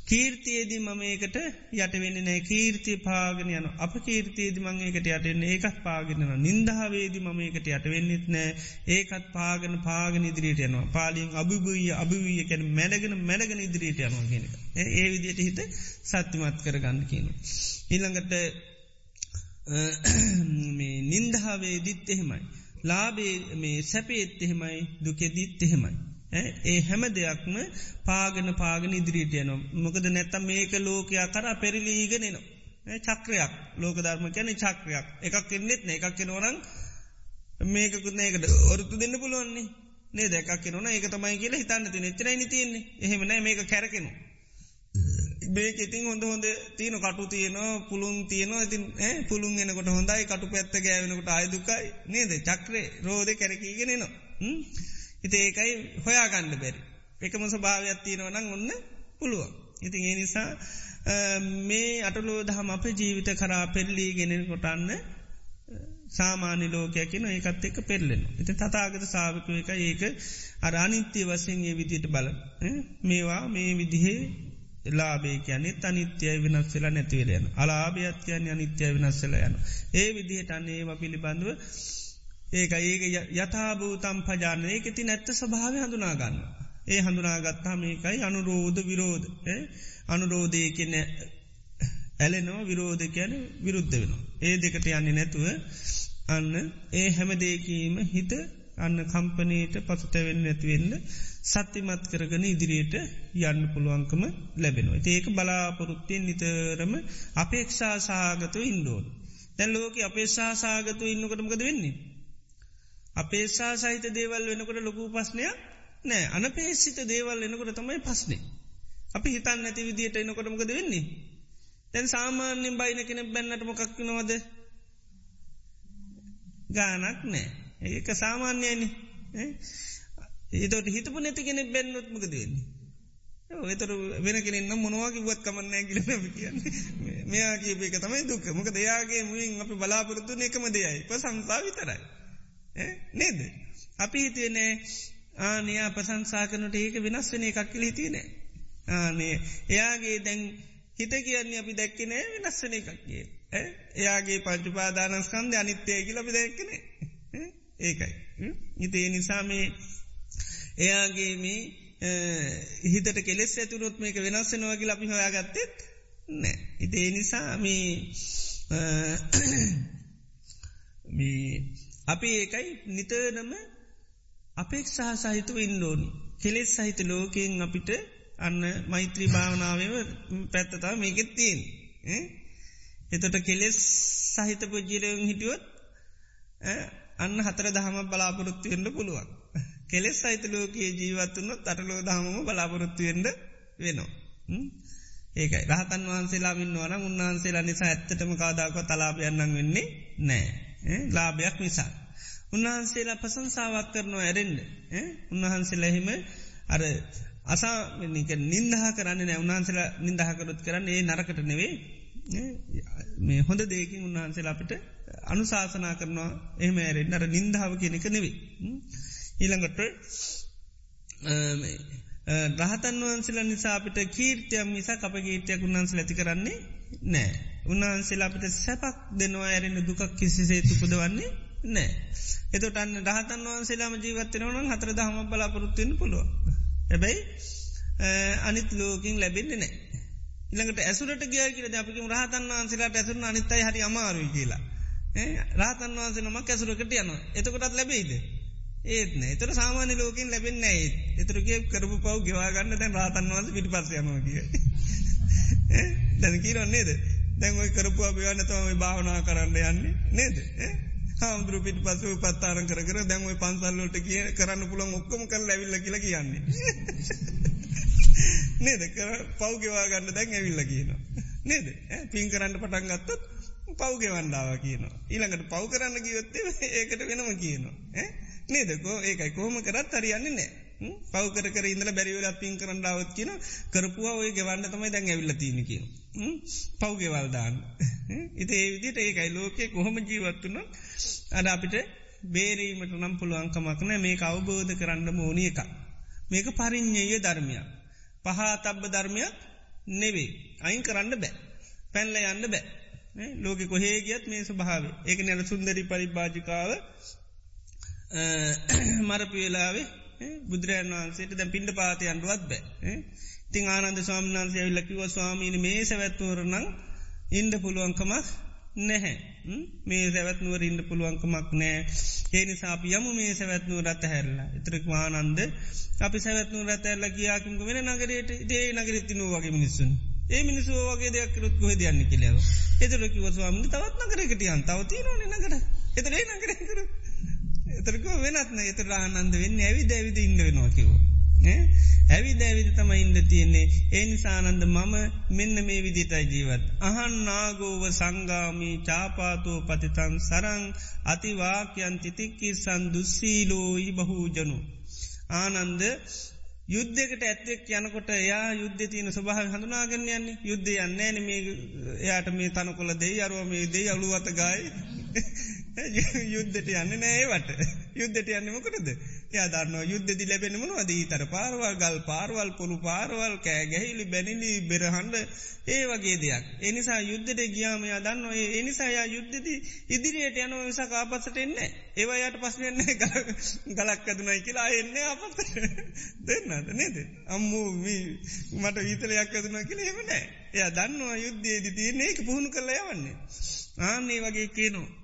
කීර්තියේදී මම ඒකට යටවෙන්න නෑ කීර්තිය පාගෙන යන අප කීර්තියේදි මං ඒකට යටෙන්න ඒකත් පාගෙනන නින්දාවේදි මම ඒකට යටවෙන්නෙත් නෑ ඒකත් පාගන පාගන ඉදිරියට යනවා. පාලියෙන් අභිභූය අභිවීය කැන මැඩගෙන මැඩගෙන ඉදිරියට යනවා කියෙනක ඒ විදියට හිත සත්‍යමත් කරගන්න කියනු. ඉළඟට නින්දාවේ දිත් එහෙමයි. ලාබේ මේ සැපේත් එහෙමයි. දුකෙදිත් එහෙමයි. ඒ හැම දෙයක්ම පාගන පාගන ඉදිරියට යනවා. මොකද නැත්තම් මේක ලෝකයා කර පෙරලීගෙනනවා. චක්‍රයක්. ලෝක ධර්ම කැන චක්‍රයක්. එකක් එන්නෙත් න. එකක් කෙනවරං මේකුත් ඒකට ඔරුතු දෙන්න පුළුවන්නේ නේ. දෙකක් කෙනවන ඒක තමයි කියලා හිතන්න ති එතරයිනි තියන්නේ. එහෙමන මේක කැරකෙනු. මේක ඉතින් හොඳ හොඳ තියන කටු තියනවා. පුළුන් තියනවා. ඉතින් පුළුන් එනකොට හොඳයි. කටු පැත්ත ගෑවෙනකොට අයදුකයි නේද? චක්‍රේ රෝධ කැරකීගෙනනවා. හිත ඒකයි හොයාගන්න බැරි. එකම ස්භාවයක් තියෙනවනං ඔන්න පුළුවන්. ඉතින් ඒ නිසා මේ අටලෝ දහම අප ජීවිත කරා පෙල්ලී ගෙනෙන කොටන්න සාමාන්‍ය ලෝකයකින ඒකත් එක්ක පෙරලෙන. එති තතාගත සාාවකය එක ඒක අරානිත්‍යය වසයෙන් ඒ විදියට බල. මේවා මේ විදිහේ ලාබේ කියන්නේ අනිත්‍යය වෙනස්සලා නැතිවලයන. අලාභයත්යන් අනිත්‍යය වෙනස්සල යන. ඒ විදිහට අන්නේ පිළිබඳව ඒක ඒක යථභූතම් පජාන ඒකෙති නැත්ත ස්භාව හඳුනාගන්න. ඒ හඳුනාගත්තා මේකයි අනුරෝධ විරෝධ අනුරෝධය කෙන ඇලෙනෝ විරෝධ කියන විරුද්ධ වෙන. ඒ දෙකට යන්නේ නැතුව අන්න ඒ හැම දේකීම හිත අන්න කම්පනයට පසුතැවෙන් නැතිවෙන්න සත්‍යමත් කරගන ඉදිරියට යන්න පුළුවන්කම ලැබෙනවා. ඒක බලාපොරොත්තියෙන් නිතරම අපේක්ෂා සාගතු ඉන්ඩෝන්. දැන් ලෝක අපේක්ෂා සාගතු ඉන්නකටමකද වෙන්නේ. අපේසා සහිත දේවල් වෙනකොට ලොකු පස්්නයක් නෑ අනපේසිත දේවල් එනකොට තමයි පස්නේ. අපි හිතන් නැති විදියට එනකොටමකද වෙන්නේ. තැන් සාමාන්‍යෙන් බයින කෙන බැන්නට මොකක්නවද ගානක් නෑ ඒක සාමාන්‍යයන ඒතට හිතපු නැති කෙනෙ බැන්නොත්මක දෙන්නේ. එතර වෙන කෙනෙන්න මොනවාගේ වත් කමන්නෑ කියලන කියන්න මෙයා කියපේක තමයි දුක මොක දෙයාගේ මුවින් අපි බලාපොරත්තු එකම දෙයයි ප සංසා විතරයි. නේද. අපි හිතියනේ ආනයා ප්‍රසංසාකනට ඒක වෙනස් වෙන එකක් කියල හිතියනේ. ආනේ එයාගේ දැන් හිත කියන්නේ අපි දැක්කනේ වෙනස්සන එකක් කිය. එයාගේ පංචුපාදානස්කන්ද අනිත්‍යය කියල අපි දැක්කනේ. ඒකයි. ඉතේ නිසාමේ එයාගේ මේ හිතට කෙලෙස් ඇතුරොත් මේක වෙනස්සෙනවාගේ අපි හොයාගත්තෙත් නෑ. ඉතේ නිසාම මේ අපි ඒකයි නිතරම අපේක්ෂා සහිතුව ඉන්ඩෝනි. කෙලෙස් සහිත ලෝකයෙන් අපිට අන්න මෛත්‍රී භාවනාවම පැත්තතාව මේකෙත් තියෙන්. එතට කෙලෙස් සහිත පුජ්ජිරයුන් හිටියොත් අන්න හතර දහම බලාපොරොත්තුවෙන්ට පුළුවන්. කෙලෙස් සහිත ලෝකයේ ජීවත්තුන්න තටලෝ දහමම බලාපොරොත්තුවෙන්ට වෙනවා. ඒකයි රහතන් වහන්සේලා ඉන්නවන උන්වහන්සේලා නිසා ඇත්තටම කාදාක තලාපයන්නන් වෙන්නේ නෑ ලාභයක් නිසා. උන්වහන්සේලා පසංසාවක් කරනවා ඇරෙන්ඩ උන්වහන්සේලා එහෙම අර අසානික නින්දහ කරන්න නෑ උන්හන්සලා නින්දහකරොත් කරන්න ඒ නරකට නෙවේ මේ හොඳ දේකින් උන්වහන්සේලා අපිට අනුශාසනා කරනවා එහම ඇරෙන් අර නින්දාව කියනෙක නෙවේ. ඊළඟට රහතන් වහන්සේලා නිසා අපිට කීර්තියම් නිසා අප කීර්තියක් උන්වහන්සේ ඇති කරන්නේ නෑ. උන්වහන්සේලා අපිට සැපක් දෙනවා ඇරෙන දුකක් කිසිසේතු පුදවන්නේ නෑ. එතට අන්න රහතන් වහන්සේලාම ජීවත්තනවන හතර දහම බලාපොරොත්තුවෙන් පුළුව. හැබැයි අනිත් ලෝකින් ලැබෙන්නේ නෑ. ඉළඟට ඇසුරට ගිය කියල අපිකම රහතන් වහන්සේලාට ඇසුරන අනිත්තයි හරි අමාරුයි කියලා. රාතන් වහන්සේ නමක් ඇසුරකට යන එතකොටත් ලැබෙයිද. ඒත්න එතර සාමාන්‍ය ලෝකින් ලැබෙන්න ඇත් එතරගේ කරපු පව් ගෙවාගන්න දැන් රාතන් වන්ස පිටි පස්ස යනවා කිය. දැන කියරන්නේද දැන් ඔයි කරපු අපියන්නතම භාවනා කරන්න යන්නේ නේද. හාමුදුරු පිට පසු පත්තාන කර දැන්වයි පන්සල්ලෝට කිය කරන්න පුළන් ඔක්කොම කල් ලැවිල්ල කියලා කියන්නේ. [LAUGHS] නේද කර පෞ්ගෙවාගන්න දැන් ඇවිල්ල කියනවා. නේද පින් කරන්න පටන් ගත්තත් පෞගෙවන්ඩාව කියනවා. ඊළඟට පව් කරන්න ගියොත්තේ ඒකට වෙනම කියනවා. නේදකෝ ඒකයි කොහොම කරත් හරියන්නේ නෑ. පවකර කර ඉඳල බැරිවල පින් කරන්නඩාවත් කියන කරපුුව ඔය ගෙවන්න තමයි දැන් ඇවිල්ල තියන කිය. පෞගෙවල්දාන්න. ඉති ඒ විදිට ඒකයි ලෝකේ කොහොම ජීවත්තුන අඩ අපිට බේරීමට නම් පුළුවන්කමක්න මේ අවබෝධ කරන්න මෝනි එක. මේක පරිින්්ඥය ධර්මයක්. පහා තබ්බ ධර්මයක් නෙවේ. අයින් කරන්න බෑ. පැන්ල යන්න බෑ. ලෝක කොහේ ගියත් මේ ස්වභාව ඒක නැල සුන්දරි පරිභාජිකාව මරපිවෙලාවේ බුදුරයන් වහන්සේට දැ පිඩ පාතියන්ටුවත් බෑ. තිං ආනන්ද ස්වාමනාන්සේ ඇවිල්ලකිව ස්වාමීන මේ සැවැත්වරනං ඉන්ඩ පුළුවන්කමක් නැහැ. මේ සැවත්නුවර ඉන්ඩ පුළුවන්කමක් නෑ ඒනි සාප යම මේ සැවත්නුව රත හැරලා. ඉතරක් වානන්ද අපි සැවත්නු රත ඇල්ල කියාකින්ක වෙන නගරයට දේ නගරත්තිනුව වගේ මිනිස්සුන්. ඒ මිනිස්සු වගේ දෙයක් කරුත් කොහෙද යන්න කියලව එතරකිව ස්වාමින් තවත් නගරකටියන් තවති නොන නකට එතරේ නගර කර එතරක වෙනත්න එතර ආනන්ද වෙන්න ඇවි දැවිද ඉන්න වෙනවා කිව ඇවි දැවිද තම ඉන්න තියෙන්නේ. ඒ නිසානන්ද මම මෙන්න මේ විදිතයි ජීවත්. අහන් නාගෝව සංගාමී චාපාතෝ පතිතන් සරං අතිවාකයන් තිතික්කි සන්දුස්සීලෝයි බහූජනු ආනන්ද යුද්ධකට ඇත්තෙක් යනකොට එයා යුද්ධ තියන සභහ හඳුනාගන්න යන්නේ. යුද්ධ යන්නේ නම එයාට මේ තනකොල දෙයි අරුව මේ දෙයි අලුවත ගයි. [LAUGHS] යුද්ධට යන්න නෑවට යුද්ධට යන්නමකටද යා දන්න යුද්ධදි ලැබෙන මනවද? ඊතර පාරවල් ගල් පාරවල් පොළු පාරවල් කෑ ගැහිලි බැනිලි බෙරහන්ඩ ඒ වගේ දෙයක්. එනිසා යුද්ධට ගියාමයා දන්න ඒ එනිසායා යුද්ධති ඉදිරියට යන නිසා කාපසට එන්න ඒවායට පස්සෙන්න ගලක් ඇදනයි කියලා එන්න අපත් දෙන්නට නේද? අම්මූ මට ඊතලයක් ඇදන කියල එමනෑ එය දන්නවා යුද්ධයේදි තියන්නේ එක පුහුණු කරල යවන්නේ. ආන්නේ වගේ කියනවා.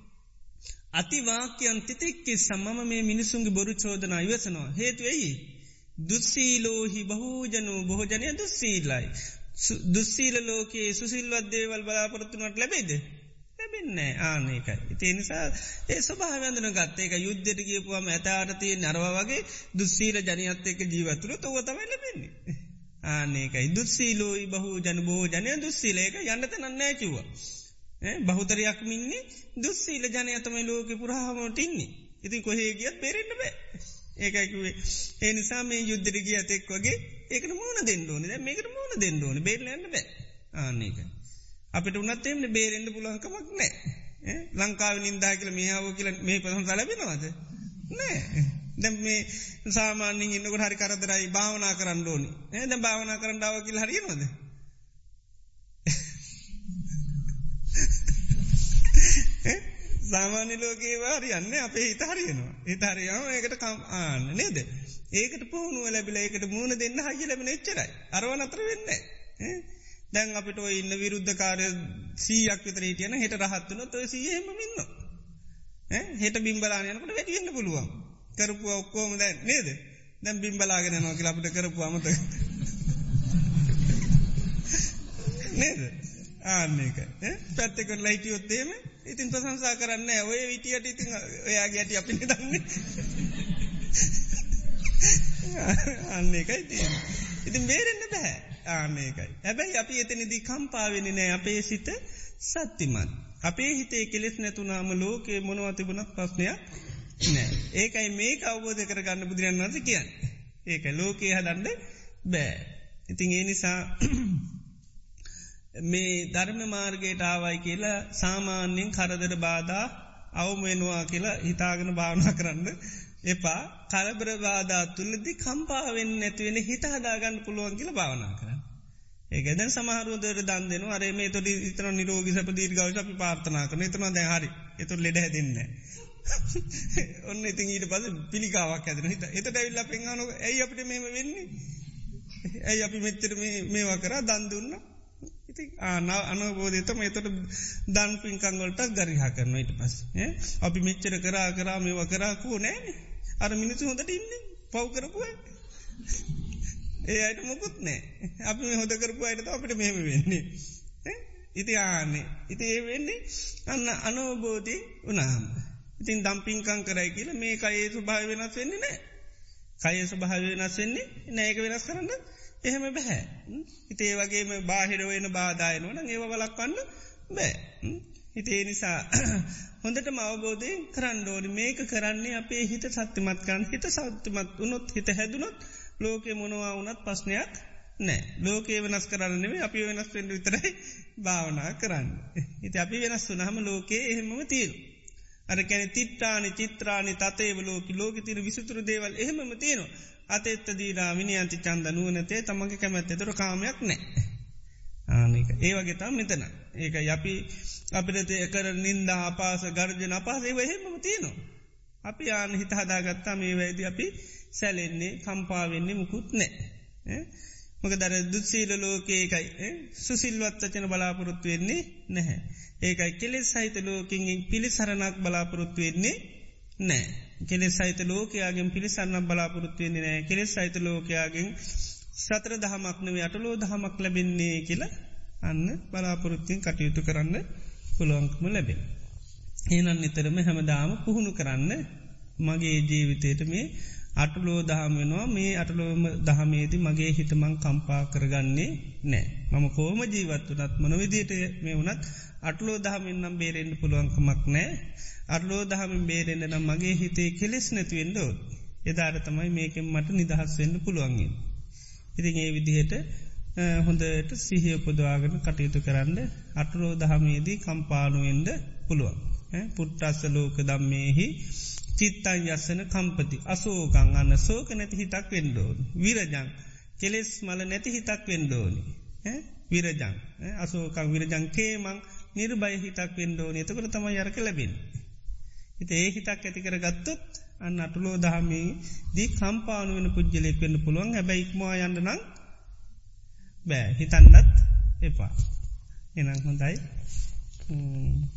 අතිවාක්‍යයන් තිතෙක්කෙ සම්මම මේ මිනිසුන්ගේ බොරු චෝදනා ඉවසනවා. හේතු ඇයි. දුස්සීලෝහි බහෝජනු බොහෝජනය දුස්සීලයි. දුස්සීල ලෝකයේ සුසිල්වත් දේවල් බලාපොරත්තුනට ලැබේද. ලැබෙන්නේ ආනකයි. ඉතිේ නිසා ඒ ස්වභාවන්දන ගත්තේක යුද්ධට කියපුවම ඇතාරතිය නරව වගේ දුස්සීල ජනයත් එක ජීවතුර තොව තමයි ලැබෙන්නේ. ආනකයි දුස්සීලෝයි බහෝ ජන බෝ ජනය දුස්සීලේක යන්නත නන්නෑ කිව්වා. බහුතරයක් මින්නේ දුස්සීල ජනයතමයි ලෝක පුරහාමට ඉන්නේ. ඉතින් කොහේ ගියත් බේරෙන්න්න බෑ. ඒකයිකුවේ ඒ නිසා මේ යුද්ධරගිය ඇතෙක් වගේ ඒකට මූුණ දෙන්නඩෝන මේකට මූුණ දෙන්නඩෝන බේරලන්න බෑ ආන්නේක. අපිට උනත්තේෙම බේරෙන්න්න පුලහකමක් නෑ. ලංකාව නින්දා කියල මේාව කියල මේ පසම් සලබෙනවාද. නෑ. දැම් මේ සාමාන්‍යින් ඉන්නකට හරි කරදරයි භාවනා කරන්න ඕනි ඇද භාවනා කරන්නඩාව කියල හරිනවද. [LAUGHS] සාමාන්‍ය ලෝකේ වාරයන්න අපේ හිත හරියනවා. හිතහරියාව ඒකට කම් ආන්න නේද. ඒකට පුහුණුව ලැබිල ඒකට මුණ දෙන්න හයි ලැබෙන එච්චරයි. අරව අතර වෙන්න. දැන් අපිට ඉන්න විරුද්ධ කාරය සීයක් විතර හිටියන හෙට රහත්වන තොය සියහෙම ඉන්න. හෙට බිම්බලානයනකට වැටියන්න පුළුවන්. කරපු ඔක්කෝම දැ නේද. දැම් බිම්බලාගෙන නොකි අපිට කරපු අමත. [LAUGHS] නේද. ආන්නේක පැත්තකට ලයිටියොත්තේම ඉතින් ප්‍රසංසා කරන්න ඔය විටියට ඉතින් ඔයාගේ ඇති අපි දන්නේ අන්න එකයි තියෙන ඉතින් බේරෙන්න්න බැහැ ආනකයි. හැබැයි අපි එතනිදී කම්පාවෙන නෑ අපේ සිත සත්තිමන්. අපේ හිතේ කෙලෙස් නැතුනාම ලෝකේ මොනවතිබුණක් පස්්නයක් නෑ. ඒකයි මේ අවබෝධ කරගන්න බුදුරන් වන්ස කියන්න. ඒක ලෝකයේ හදන්න බෑ. ඉතින් ඒ නිසා මේ ධර්ම මාර්ගයට ආවයි කියලා සාමාන්‍යෙන් කරදර බාධා අවමෙනවා කියලා හිතාගෙන භාවනා කරන්න එපා. කලබර බාධා තුළදි කම්පාවෙන් නැතිවෙන හිත හදාගන්න පුළුවන් කියල භාවනා කරන්න. ඒකදැන් සමහරුවදර දන් දෙෙන අරේ මේ තොට ඉතන නිරෝගි සප දීර්ගව අපි පාර්ථනා කරන එතන දැහරි එතුර ලෙඩ හැදන්න. [LAUGHS] ඔන්න ඉතින් ඊට පස පිළිකාවක් ඇදන හිත එත ඇවිල්ල පෙන්ගන ඇයි අපිට මෙම වෙන්නේ. ඇයි අපි මෙච්චර මේවා කර? දන් දුන්න? ඉති ආන අනබෝධතම එතට දන් පින්කංගොලට ගරිහා කරන ඉට පස් අපි මෙච්චර කරා කරා මේවා කරාකෝ නෑන. අර මිනිසු හොඳට ඉන්න පව් කරපුය ඒ අයට මොකුත් නෑ. අපි මේ හොද කරපු අයට අපිට මෙහෙම වෙන්නේ. ඉති ආනේ ඉති ඒ වෙන්නේ අන්න අනෝබෝධී උනාම ඉතින් දම්පින්කං කරයි කියල මේ කයේ සුභාව වෙනස් වෙන්නේ නෑ. කයේ සුභාව වෙනස් වෙන්නේ නෑක වෙනස් කරන්න එහෙම බැහැ. හිතේ වගේම බාහිරවෙන බාධායනවන ඒව වලක්වන්න බෑ. හිතේ නිසා [COUGHS] හොඳට මවබෝධය කරන්නඩෝනි මේක කරන්නේ අපේ හිත සත්‍යමත්කන් හිත සෞත්‍යමත් වනොත් හිත හැදුනොත් ලෝකෙ මොනවා වනත් පස්්නයක් නෑ ලෝකේ වෙනස් කරන්නේ අපි වෙනස් පෙන්ඩ විතරයි [COUGHS] භාවනා කරන්න. හිත අපි වෙනස් වනහම ලෝකයේ එහෙමම තීරු. අර කැන තිට්ටානි චිත්‍රානි තතේව ලෝක ලෝක තිර විසුතුර දේවල් එහෙමම තියෙනවා. අතෙත්ත දීලා විනිියන්ති චන්ද නුවනතේ තමගේ කැමැත්තෙ තුර කාමයක් නෑ. ආනක ඒවගේ තම් මෙතන ඒක යපි අපිට කර නින්දා අපාස ගර්ජන අපාසේ වහෙමම තියනවා. අපි ආන හිත හදාගත්තා මේ වැයිද අපි සැලෙන්නේ කම්පාවෙන්නේ මුකුත් නෑ. මොක දර දුත්සීල ලෝකේකයි සුසිල්වත් වචන බලාපොරොත්තු වෙන්නේ නැහැ. ඒකයි කෙලෙස් සහිත ලෝකින් පිළිසරණක් බලාපොරොත්තු වෙන්නේ නෑ. කෙලෙස් සහිත ලෝකයාගෙන් පිළිසන්න බලාපොරොත්තුවෙන්නේ නෑ කෙලෙස් සහිත ලෝකයාගෙන් සතර දහමක්නව අටලෝ දහමක් ලැබෙන්නේ කියලා අන්න බලාපොරොත්තියෙන් කටයුතු කරන්න පුළුවන්කම ලැබෙන. ඒනන් නිතරම හැමදාම පුහුණු කරන්න මගේ ජීවිතයට මේ අටලෝ දහම වෙනවා මේ අටලෝම දහමේදී මගේ හිතමං කම්පා කරගන්නේ නෑ. මම කෝම ජීවත් වනත් මන විදියට මේ වනත් අටලෝ දහමෙන්නම් බේරෙන්න්න පුළුවන්කමක් නෑ අරලෝ දහමින් බේරෙන්න්න නම් මගේ හිතේ කෙලෙස් නැතිවෙන්ඩෝ. එදාර තමයි මේකෙන් මට නිදහස් වෙන්න පුළුවන්ගින්. ඉතින් ඒ විදිහට හොඳට සිහිය පුදවාගෙන කටයුතු කරන්න අටරෝ දහමේදී කම්පානුවෙන්ඩ පුළුවන්. පුට්ටස්ස ලෝක දම්මේහි චිත්තන් යස්සන කම්පති අසෝකං අන්න සෝක නැති හිතක් වෙන්ඩෝන්. විරජං කෙලෙස් මල නැති හිතක් වෙන්ඩෝනි. විරජං අසෝකං විරජං කේමං නිර්බය හිතක් වෙන්ඩෝන එතකට තම යරක ලැබෙන. හිත ඒ හිතක් ඇති කර ගත්තොත් අන්න අටුලෝ දහමේ දී කම්පාන වෙන පුද්ගලෙක් වෙන්න පුළුවන්. හැබැයි ඉක්මවා යන්න නම් බෑ. හිතන්නත් එපා. එනම් හොඳයි. 嗯。